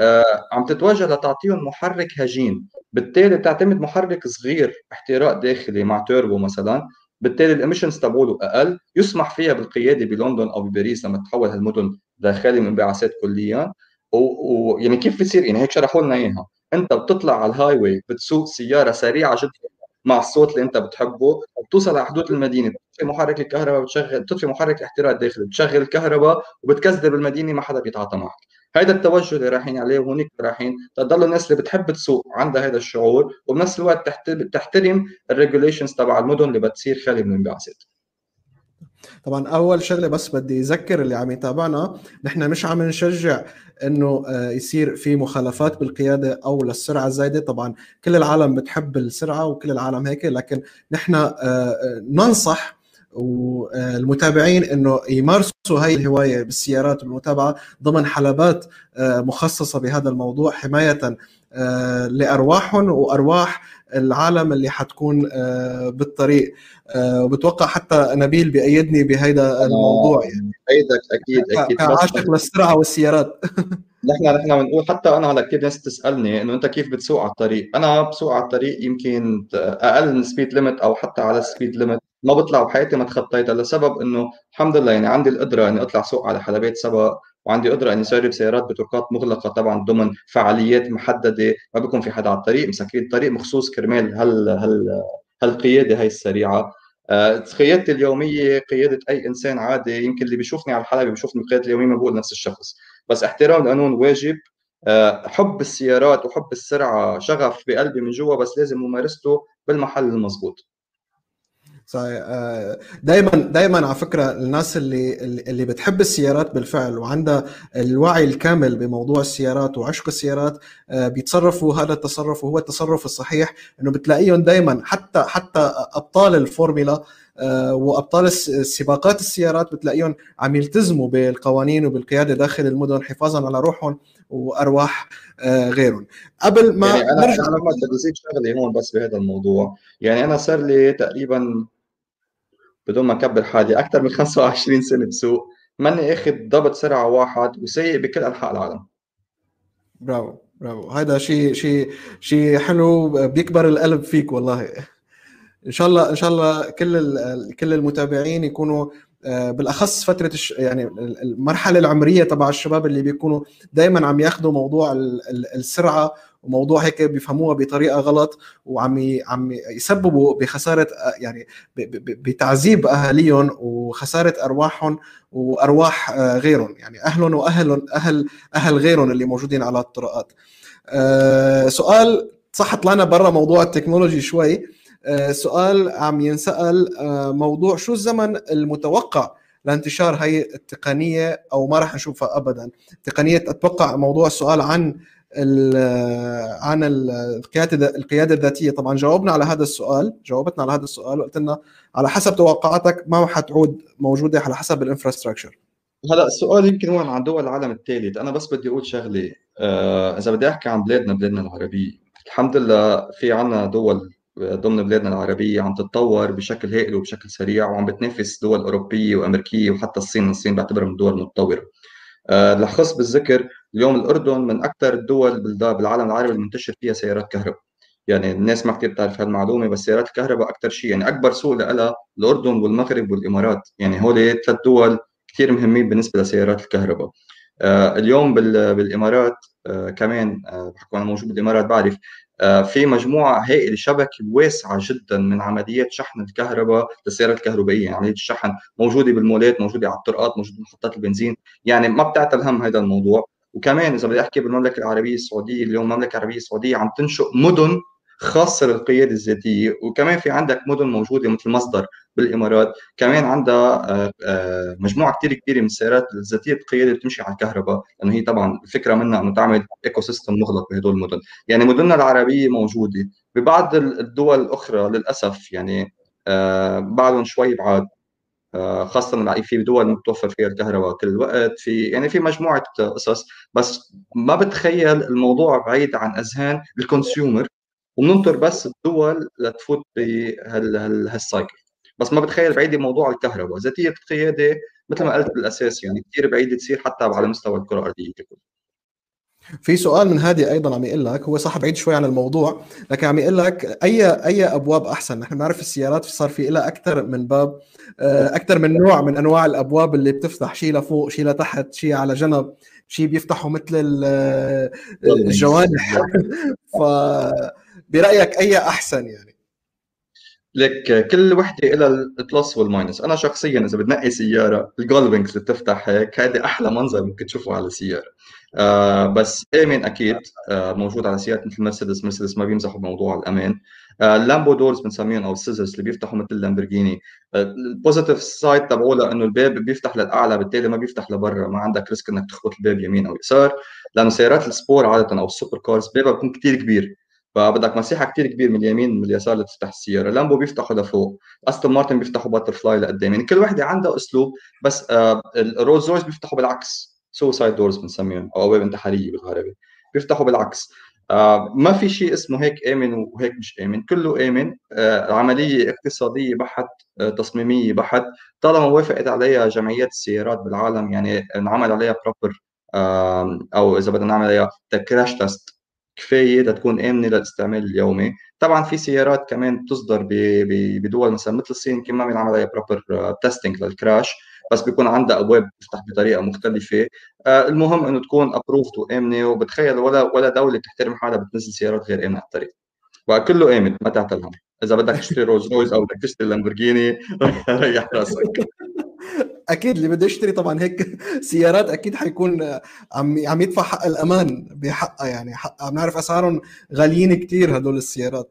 آه عم تتوجه لتعطيهم محرك هجين. بالتالي بتعتمد محرك صغير احتراق داخلي مع توربو مثلا بالتالي ال emissions تبعوله أقل يسمح فيها بالقيادة بلندن أو بباريس لما تتحول هالمدن لخالي من انبعاثات كليا. ويعني كيف بتصير يعني هيك شرحوا لنا إياها. أنت بتطلع على ال highway بتسوق سيارة سريعة جدا مع الصوت اللي أنت بتحبه وبتوصل على حدود المدينة بتطفي محرك الكهرباء بتشغل بتطفي محرك الاحتراق الداخلي بتشغل الكهرباء وبتكزدر بالمدينة ما حدا بيتعاطى معك. هذا التوجه اللي رايحين عليه وهونيك رايحين تضل الناس اللي بتحب تسوق عندها هذا الشعور وبنفس الوقت تحترم ال regulations تبع المدن اللي بتصير خالي من الانبعاثات. طبعا أول شغلة بس بدي أذكر اللي عم يتابعنا نحن مش عم نشجع إنه آه، يصير في مخالفات بالقيادة أو للسرعة الزايدة. طبعا كل العالم بتحب السرعة وكل العالم هيك لكن نحن آه، آه، ننصح والمتابعين إنه يمارسوا هاي الهواية بالسيارات والمتابعة ضمن حلبات مخصصة بهذا الموضوع حماية لأرواحهم وأرواح العالم اللي حتكون بالطريق. وبتوقع حتى نبيل بيأيدني بهيدا الموضوع يعني. إيدك أكيد أكيد. كعاشق للسرعه والسيارات. نحن نحن بنقول حتى أنا هلا كثير ناس تسالني إنه أنت كيف بتسوق على الطريق؟ أنا بسوق على الطريق يمكن أقل من speed limit أو حتى على ال speed limit ما بطلع بحياتي ما تخطيتها لسبب إنه الحمد لله يعني عندي القدرة إني أطلع سوق على حلبات سبق. وعندي قدرة إني أجرب سيارات بطرقات مغلقة طبعا ضمن فعاليات محددة ما بيكون في حدا على الطريق مسكرين الطريق مخصوص كرمال هال هال هالقيادة هاي السريعة. آه، قيادتي اليومية قيادة أي إنسان عادي يمكن اللي بيشوفني على الحلبة بيشوفني بقيادتي اليومية ما بقول نفس الشخص. بس احترام القانون واجب. آه، حب السيارات وحب السرعة شغف بقلبي من جوا بس لازم ممارسته بالمحل المضبوط صحيح دائما دائما على فكرة الناس اللي اللي بتحب السيارات بالفعل وعندها الوعي الكامل بموضوع السيارات وعشق السيارات آه، بيتصرفوا هذا التصرف وهو التصرف الصحيح إنه بتلاقيهم دائما حتى حتى أبطال الفورمولا آه، وأبطال السباقات السيارات بتلاقيهم عم يلتزموا بالقوانين وبالقيادة داخل المدن حفاظا على روحهم وأرواح آه، غيرهم. قبل ما يعني أنا نرجع أنا بدي اضيف شغله هون بس بهذا الموضوع. يعني أنا صار لي تقريبا بدون ما أكبر حالي أكثر من 25 سنة بسوق. ماني أخذ ضبط سرعة واحد وسايق بكل أنحاء العالم. برافو برافو. هذا شيء شيء شيء حلو بيكبر القلب فيك والله. إن شاء الله إن شاء الله كل كل المتابعين يكونوا آه، بالأخص فترة يعني المرحلة العمرية تبع الشباب اللي بيكونوا دائما عم ياخذوا موضوع السرعة وموضوع هيك بيفهموها بطريقة غلط وعم عم يسببوا بخسارة يعني بتعذيب أهاليهم وخسارة أرواحهم وأرواح آه، غيرهم يعني أهلهم وأهلهم أهل أهل غيرهم اللي موجودين على الطرقات. آه، سؤال صح طلعنا برا موضوع التكنولوجي شوي آه، سؤال عم ينسأل موضوع شو الزمن المتوقع لانتشار هي التقنية أو ما راح نشوفها ابدا تقنية أتوقع موضوع السؤال عن عن القيادة القيادة الذاتية. طبعا جاوبنا على هذا السؤال جاوبتنا على هذا السؤال وقلت لنا على حسب توقعاتك ما حتعود موجودة على حسب الإنفراستراكشر. هلا السؤال يمكن هو عن دول العالم الثالث أنا بس بدي أقول شغلة آه إذا بدي أحكي عن بلادنا بلادنا العربية. الحمد لله في عنا دول ضمن بلادنا العربية عم تتطور بشكل هائل وبشكل سريع وعم بتنافس دول أوروبية وأمريكية وحتى الصين. الصين بعتبرها من الدول المتطورة آه، لخص بالذكر اليوم الأردن من أكثر الدول بالعالم العربي المنتشر فيها سيارات كهرباء. يعني الناس ما كثير بتعرف هالمعلومة بس سيارات الكهرباء أكثر شيء. يعني أكبر سوق لها الأردن والمغرب والإمارات. يعني هول ثلاث دول كثير مهمين بالنسبة لسيارات الكهرباء. اليوم بالإمارات كمان بحكم أنا موجود بالإمارات بعرف في مجموعة هائله شبكة واسعة جدا من عمليات شحن الكهرباء للسيارات الكهربائيه يعني الشحن موجودة بالمولات موجودة على الطرقات موجودة بمحطات البنزين. يعني ما بتعتل هم هذا الموضوع. وكمان إذا بدي أحكي بالمملكة العربية السعودية اليوم المملكة العربية السعودية عم تنشئ مدن خاصة للقيادة الذاتية وكمان في عندك مدن موجودة مثل مصدر بالإمارات كمان عندها آه، آه، مجموعة كثير كبيرة من السيارات الذاتية القياده بتمشي على الكهرباء لأنه هي طبعا الفكرة منها إنه تعمل ecosystem مغلق بهدول المدن. يعني مدننا العربية موجودة. ببعض الدول الأخرى للأسف يعني آه، بعدهم شوي بعاد خاصة في دول متوفر فيها الكهرباء كل الوقت في يعني في مجموعة قصص بس ما بتخيل الموضوع بعيد عن أذهان الكونسيومر وبننطر بس الدول لتفوت بهالسايكل بس ما بتخيل بعيدة موضوع الكهرباء. ذاتية القياده مثل ما قلت بالأساس يعني كثير بعيدة تصير حتى على مستوى الكرة الأرضية ككل في سؤال من هادي أيضا عم يقول لك هو صح بعيد شوي عن الموضوع لكن عم يقول لك أي أي أبواب أحسن؟ نحن بنعرف السيارات صار في لها أكثر من باب آه، أكثر من نوع من أنواع الأبواب اللي بتفتح شيء لفوق شيء لتحت شيء على جنب شيء بيفتحوا مثل آه، الجوانح ف برأيك أي أحسن يعني؟ لك كل وحدة لها ال plus وال minus. أنا شخصيا إذا بتنقي سيارة ال gull wings اللي بتفتح هيك هذا أحلى منظر ممكن تشوفه على سياره آه بس امن أكيد آه موجود على سيارات مثل مرسيدس مرسيدس ما بيمزحوا بموضوع الأمان. آه ال Lambo doors بنسميهم أو ال scissors اللي بيفتحوا مثل اللامبرجيني ال positive side تبعوه انه الباب بيفتح للأعلى بالتالي ما بيفتح لبرا. ما عندك risk إنك تخبط الباب يمين أو يسار. لأنه سيارات السبور عادة أو ال super cars بابها بيكون كثير كبير. فبدك مساحه كثير كبير من اليمين من اليسار لتفتح السيارة. لامبو بيفتحوا لفوق. أستون مارتن بيفتحوا butterfly لقدام. يعني كل وحدة عندها أسلوب بس آه الرولز رويس بيفتحوا بالعكس. suicide doors بنسميهم أو ابواب انتحاريه بالعربي بيفتحوا بالعكس. آه ما في شيء اسمه هيك آمن وهيك مش آمن. كله آمن. آه عملية اقتصادية بحت آه تصميمية بحت. طالما وافقت عليها جمعيات السيارات بالعالم يعني انعمل عليها proper أو إذا بدنا نعمل عليها crash test كفاية لتكون آمنة للاستعمال اليومي طبعا في سيارات كمان تصدر بدول مثلا مثل الصين يمكن ما بينعمل عليها proper testing لل crash بس بيكون عندها أبواب بتفتح بطريقة مختلفة. آه، المهم إنه تكون approved وآمنة وبتخيل ولا ولا دولة بتحترم حالها بتنزل سيارات غير آمنة على الطريق. وكله آمن ما تعتل هم إذا بدك تشتري رولز رويس أو بدك تشتري لامبورجيني ريح راسك. أكيد اللي بده يشتري طبعا هيك سيارات أكيد حيكون عم عم يدفع حق الأمان بحقها يعني. حق عم نعرف أسعارهم غاليين كثير هدول السيارات.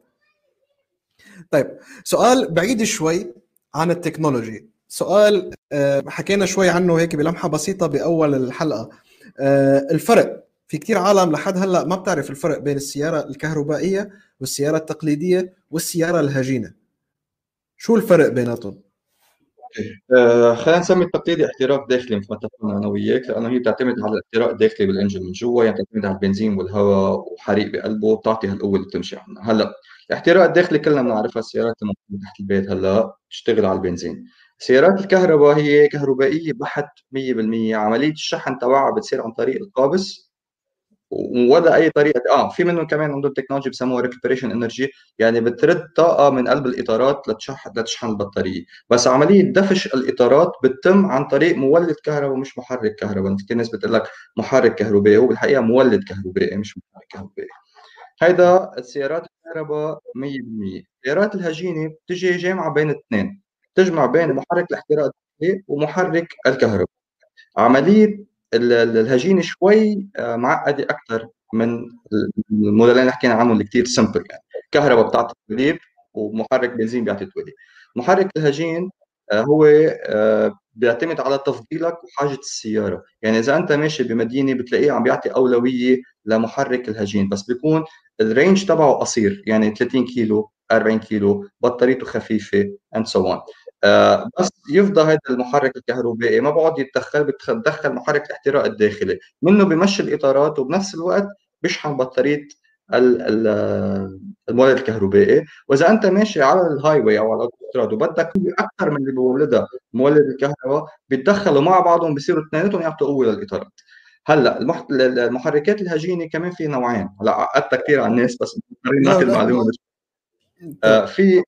طيب سؤال بعيد شوي عن التكنولوجي. سؤال آه، حكينا شوي عنه هيك بلمحة بسيطة بأول الحلقة. آه، الفرق في كثير عالم لحد هلأ ما بتعرف الفرق بين السيارة الكهربائية والسيارة التقليدية والسيارة الهجينة. شو الفرق بيناتهم؟ خلينا نسمي التقليدي احتراق داخلي مثل ما اتفقنا أنا وياك لأنه هي بتعتمد على الاحتراق الداخلي بالانجن من جوا يعني بتعتمد على البنزين والهواء وحريق بقلبه بتعطي هالقوة اللي بتمشي عنها هلأ الاحتراق الداخلي كلنا بنعرفها السيارات الموجوده تحت البيت هلأ بتشتغل على البنزين. سيارات الكهرباء هي كهربائية بحت 100% عملية الشحن تبعها بتصير عن طريق القابس ولا أي طريقة آه في منهم كمان عندهم technology بسموها recuperation energy يعني بترد طاقة من قلب الإطارات لتشحن لتشحن البطارية. بس عملية دفش الإطارات بتتم عن طريق مولد كهرباء مش محرك كهرباء. في ناس بتقول لك محرك كهربائي هو بالحقيقة مولد كهربائي مش محرك كهربائي. هيدا السيارات الكهرباء 100% السيارات الهجينة بتجي جامعة بين الاثنين تجمع بين محرك الاحتراق ومحرك الكهرباء. عملية الهجين شوي آه، معقده أكثر من الموديلين اللي حكينا عنهم اللي كثير سمبل يعني. كهرباء بتعطي توليب ومحرك بنزين بيعطي توليب محرك الهجين آه، هو آه، بيعتمد على تفضيلك وحاجة السيارة. يعني إذا أنت ماشي بمدينة بتلاقيه عم بيعطي أولوية لمحرك الهجين بس بيكون ال range تبعه قصير يعني 30 كيلو 40 كيلو بطاريته خفيفة and so آه، بس يفضى هذا المحرك الكهربائي ما بقعد يتدخل بتدخل محرك الاحتراق الداخلي. منه بمشي الإطارات وبنفس الوقت بيشحن بطارية المولد الكهربائي. وإذا أنت ماشي على ال highway أو على الاوتوستراد وبدك أكثر من اللي بولدها مولد الكهرباء بيتدخلوا مع بعضهم بيصيروا اثنيناتهم يعطوا قوه للاطارات هلأ المحركات الهجينة كمان في نوعين. هلأ عقدتها كثير على الناس بس نعطي المعلومة. آه في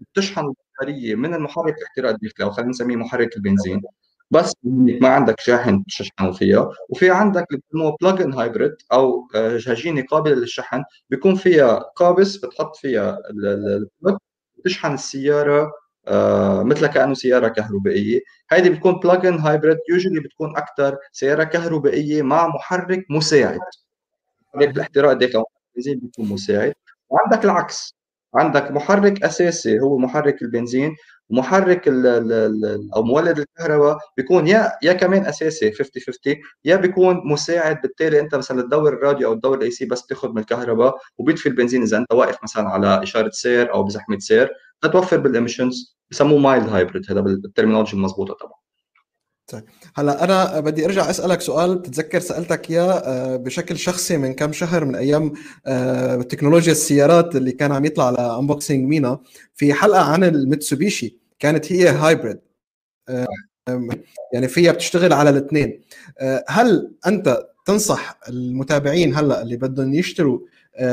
بتشحن البطاريه من المحرك الداخلي أو خلينا نسميه محرك البنزين. بس ما عندك شاحن تشحنه فيها وفي عندك اللي بسموها plug-in hybrid أو هجينه قابلة للشحن. بيكون فيها قابس بتحط فيها ال plug تشحن السيارة آه مثل كأنه سيارة كهربائية. هيدي بتكون plug-in hybrid usually بتكون أكثر سيارة كهربائية مع محرك مساعد. هيك الاحتراق الداخلي البنزين بيكون مساعد. وعندك العكس. عندك محرك أساسي هو محرك البنزين ومحرك ال ال أو مولد الكهرباء بيكون يا يا كمان أساسي 50 50 يا بيكون مساعد بالتالي أنت مثلا تدور الراديو أو تدور ال AC بس تاخذ من الكهرباء وبيطفي البنزين إذا أنت واقف مثلا على إشارة سير أو بزحمة سير تتوفر بال emissions بسموه mild hybrid هذا بال terminology المضبوطه طبعا. طيب. هلا أنا بدي أرجع أسألك سؤال بتتذكر سألتك إياه آه، بشكل شخصي من كم شهر من أيام آه، تكنولوجيا السيارات اللي كان عم يطلع على Unboxing Mena في حلقة عن الميتسوبيشي كانت هي hybrid آه، يعني فيها بتشتغل على الاثنين. هل أنت تنصح المتابعين هلا اللي بدهم يشتروا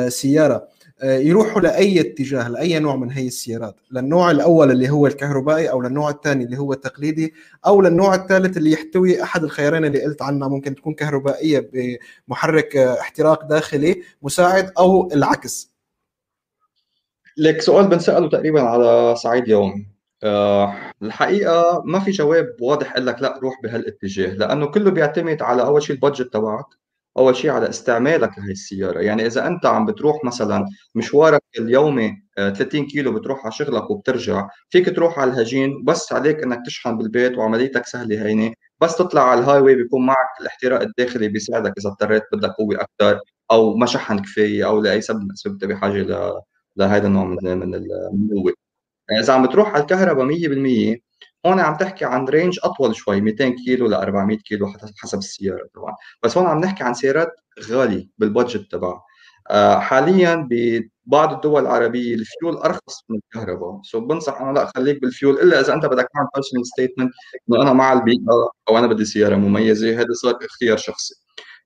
سيارة آه، يروحوا لأي اتجاه لأي نوع من هي السيارات. للنوع الأول اللي هو الكهربائي أو للنوع الثاني اللي هو التقليدي أو للنوع الثالث اللي يحتوي أحد الخيارين اللي قلت عنها. ممكن تكون كهربائية بمحرك آه، احتراق داخلي مساعد أو العكس. لك سؤال بنسأله تقريبا على صعيد يومي. أه الحقيقة ما في جواب واضح أقول لك لا روح بهالاتجاه لأنه كله بيعتمد على أول شيء البادجت تبعك. أول شيء على استعمالك لهي السيارة. يعني إذا أنت عم بتروح مثلا مشوارك اليومي 30 آه، كيلو بتروح على شغلك وبترجع فيك تروح على الهجين بس عليك إنك تشحن بالبيت وعمليتك سهلة هينه بس تطلع على ال highway بيكون معك الاحتراق الداخلي بيساعدك إذا اضطريت بدك قوة أكثر أو ما شحن كفاية أو لأي سبب من الأسباب بحاجه ل لهذا النوع من من القوة. إذا عم بتروح على الكهرباء 100% هون عم تحكي عن range أطول شوي 200 كيلو ل 400 كيلو حسب السيارة طبعا. بس هون عم نحكي عن سيارات غالية بال budget تبعها. آه، حاليا ببعض الدول العربية الفيول أرخص من الكهرباء. so بنصح أنا لا خليك بالفيول إلا إذا أنت بدك تعمل personal statement إنه أنا مع البيئة أو أنا بدي سيارة مميزة هذا صار اختيار شخصي.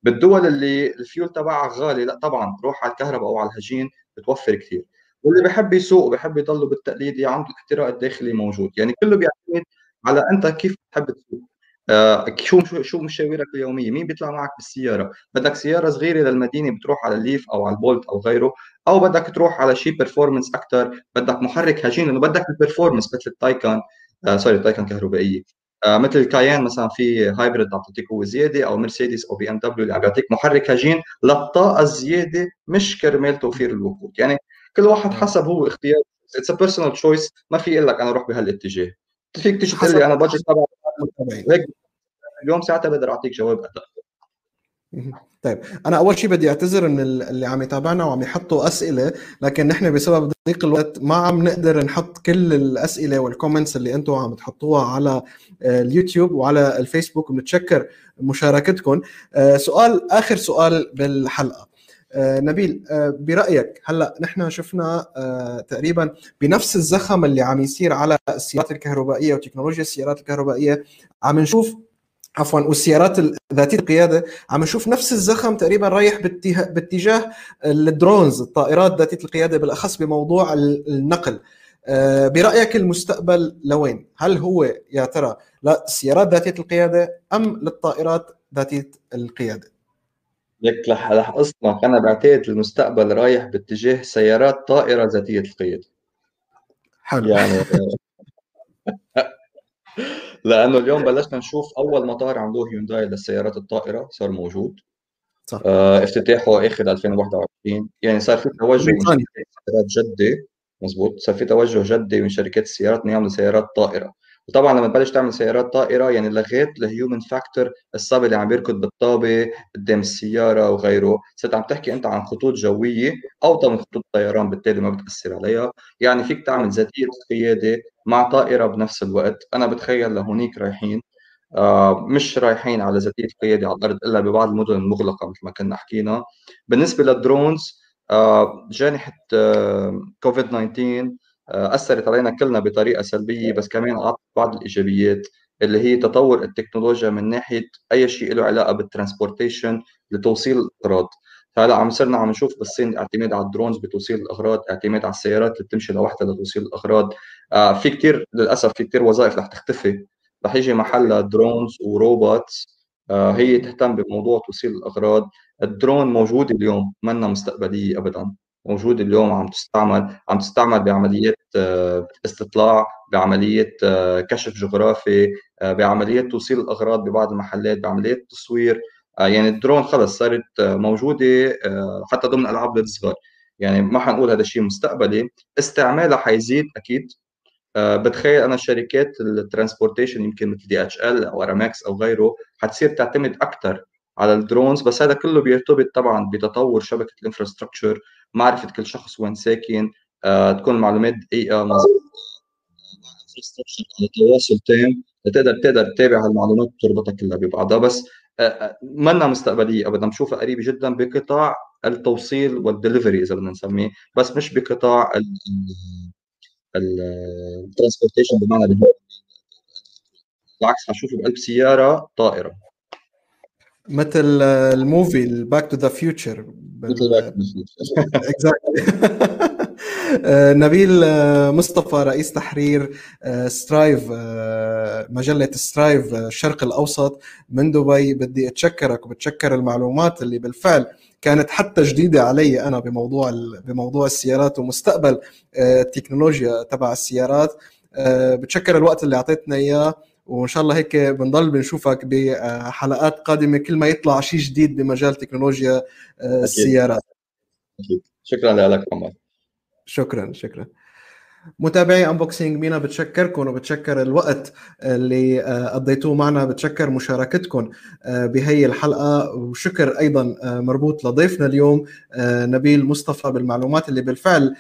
بالدول اللي الفيول تبعها غالي لا طبعا روح على الكهرباء أو على الهجين بتوفر كثير واللي بحب يسوق وبحب يضل بالتقليدي عنده الاحتراق الداخلي موجود. يعني كله بيعتمد على أنت كيف بتحب تسوق. آه شو شو مشاويرك اليومية؟ مين بيطلع معك بالسيارة؟ بدك سيارة صغيرة للمدينه بتروح على ال Leaf أو على ال Bolt أو غيره أو بدك تروح على شيء performance أكثر بدك محرك هجين لأنه بدك ال performance مثل التايكان آه sorry التايكان كهربائية. آه مثل الكايين مثلا في hybrid تعطيك قوة زيادة أو مرسيدس أو بي ام دبليو اللي عم بيعطيك محرك هجين للطاقة الزيادة مش كرمال توفير الوقود. يعني كل واحد حسب هو اختيار. it's a personal choice ما في أقول لك أنا أروح بهالاتجاه. فيك تيجي تقول لي أنا budget تبع هيك. اليوم ساعتها بقدر أعطيك جواب ادق طيب أنا أول شيء بدي أعتذر إن اللي عم يتابعنا وعم يحطوا أسئلة لكن نحن بسبب ضيق الوقت ما عم نقدر نحط كل الأسئلة وال comments اللي أنتم عم تحطوها على آه، اليوتيوب وعلى الفيسبوك. وبنتشكر مشاركتكم. آه، سؤال آخر سؤال بالحلقة. نبيل آه، برأيك هلأ نحن شفنا آه، تقريبا بنفس الزخم اللي عم يصير على السيارات الكهربائية وتكنولوجيا السيارات الكهربائية عم نشوف عفوا والسيارات ذاتية القيادة عم نشوف نفس الزخم تقريبا رايح باتجاه الدرونز الطائرات ذاتية القيادة بالأخص بموضوع النقل برأيك المستقبل لوين؟ هل هو يا ترى للسيارات ذاتية القيادة أم للطائرات ذاتية القيادة؟ لك رح رح أصنع. أنا بعتقد المستقبل رايح باتجاه سيارات طائرة ذاتية القيادة. حلو. يعني لأنه اليوم بلشنا نشوف أول مطار عملوه هيونداي للسيارات الطائرة صار موجود. صح. آه افتتاحه آخر 2021 يعني صار في توجه من سيارات جدي مزبوط. صار في توجه جدي من شركات السيارات انه يعملوا سيارات طائرة. وطبعا لما تبلش تعمل سيارات طائرة يعني لغيت ال human factor الصبي اللي عم بيركض بالطابة قدام السيارة وغيره. صرت عم تحكي أنت عن خطوط جوية اوطى من خطوط الطيران بالتالي ما بتأثر عليها. يعني فيك تعمل ذاتية قيادة مع طائرة بنفس الوقت. أنا بتخيل لهونيك رايحين آه مش رايحين على ذاتية القياده على الأرض إلا ببعض المدن المغلقة مثل ما كنا حكينا. بالنسبة لل drones آه جائحة آه كوفيد 19 آه، أثرت علينا كلنا بطريقة سلبية بس كمان اعطت بعض الإيجابيات اللي هي تطور التكنولوجيا من ناحية أي شيء له علاقة بال transportation لتوصيل الأغراض. هلأ عم صرنا عم نشوف بالصين اعتماد على ال drones بتوصيل الأغراض اعتماد على السيارات اللي بتمشي لوحدها لتوصيل الأغراض. آه في كثير للأسف في كثير وظائف رح تختفي. رح يجي محلها drones و robots آه، هي تهتم بموضوع توصيل الأغراض. الدرون موجود اليوم منا مستقبلية ابدا. موجود اليوم عم تستعمل عم تستعمل بعمليات آه، استطلاع بعملية آه، كشف جغرافي بعمليات توصيل الأغراض ببعض المحلات بعمليات تصوير. يعني الدرون خلص صارت موجودة حتى ضمن ألعاب الصغار يعني ما حنقول هذا الشيء مستقبلي. استعمالها حيزيد أكيد. آه، بتخيل أنا شركات ال transportation يمكن مثل DHL أو ارامكس أو غيره حتصير تعتمد أكثر على ال drones بس هذا كله بيرتبط طبعا بتطور شبكة ال infrastructure معرفة كل شخص وين ساكن آه، تكون المعلومات دقيقة على تواصل تام لتقدر تقدر تتابع هالمعلومات وتربطها كلها ببعضها. بس آه، منا مستقبلية ابدا. بشوفها قريبة جدا بقطاع التوصيل والدليفري إذا بدنا نسميه. بس مش بقطاع ال transportation بمعنى بالعكس حشوفه بقلب سيارة طائرة. مثل ال movie ال Back to the Future مثل باك نبيل آه، مصطفى رئيس تحرير Strive آه، آه، مجلة Strive الشرق الأوسط. من دبي بدي أتشكرك وبتشكر المعلومات اللي بالفعل كانت حتى جديدة علي أنا بموضوع بموضوع السيارات ومستقبل التكنولوجيا تبع السيارات. بتشكر الوقت اللي أعطيتنا إياه. وإن شاء الله هيك بنضل بنشوفك بحلقات قادمة كل ما يطلع شيء جديد بمجال تكنولوجيا آه، السيارات. أكيد. شكرا لك عمر. شكرا شكرا. متابعي انبوكسينج مينا بتشكركم وبتشكر الوقت اللي آه، قضيتوه معنا بتشكر مشاركتكم آه، بهي الحلقة. وشكر أيضا آه، مربوط لضيفنا اليوم نبيل مصطفى بالمعلومات اللي بالفعل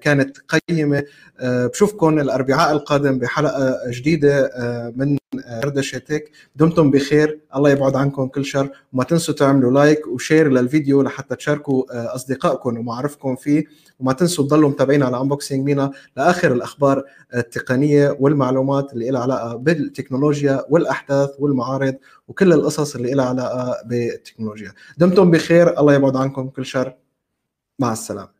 كانت قيمة. بشوفكم الأربعاء القادم بحلقة جديدة من دردشة تك دمتم بخير. الله يبعد عنكم كل شر. وما تنسوا تعملوا like و share للفيديو لحتى تشاركوا أصدقائكم ومعارفكم فيه. وما تنسوا تضلوا متابعين على Unboxing MENA لآخر الأخبار التقنية والمعلومات اللي لها علاقة بالتكنولوجيا والأحداث والمعارض وكل القصص اللي لها علاقة بالتكنولوجيا. دمتم بخير. الله يبعد عنكم كل شر. مع السلامة.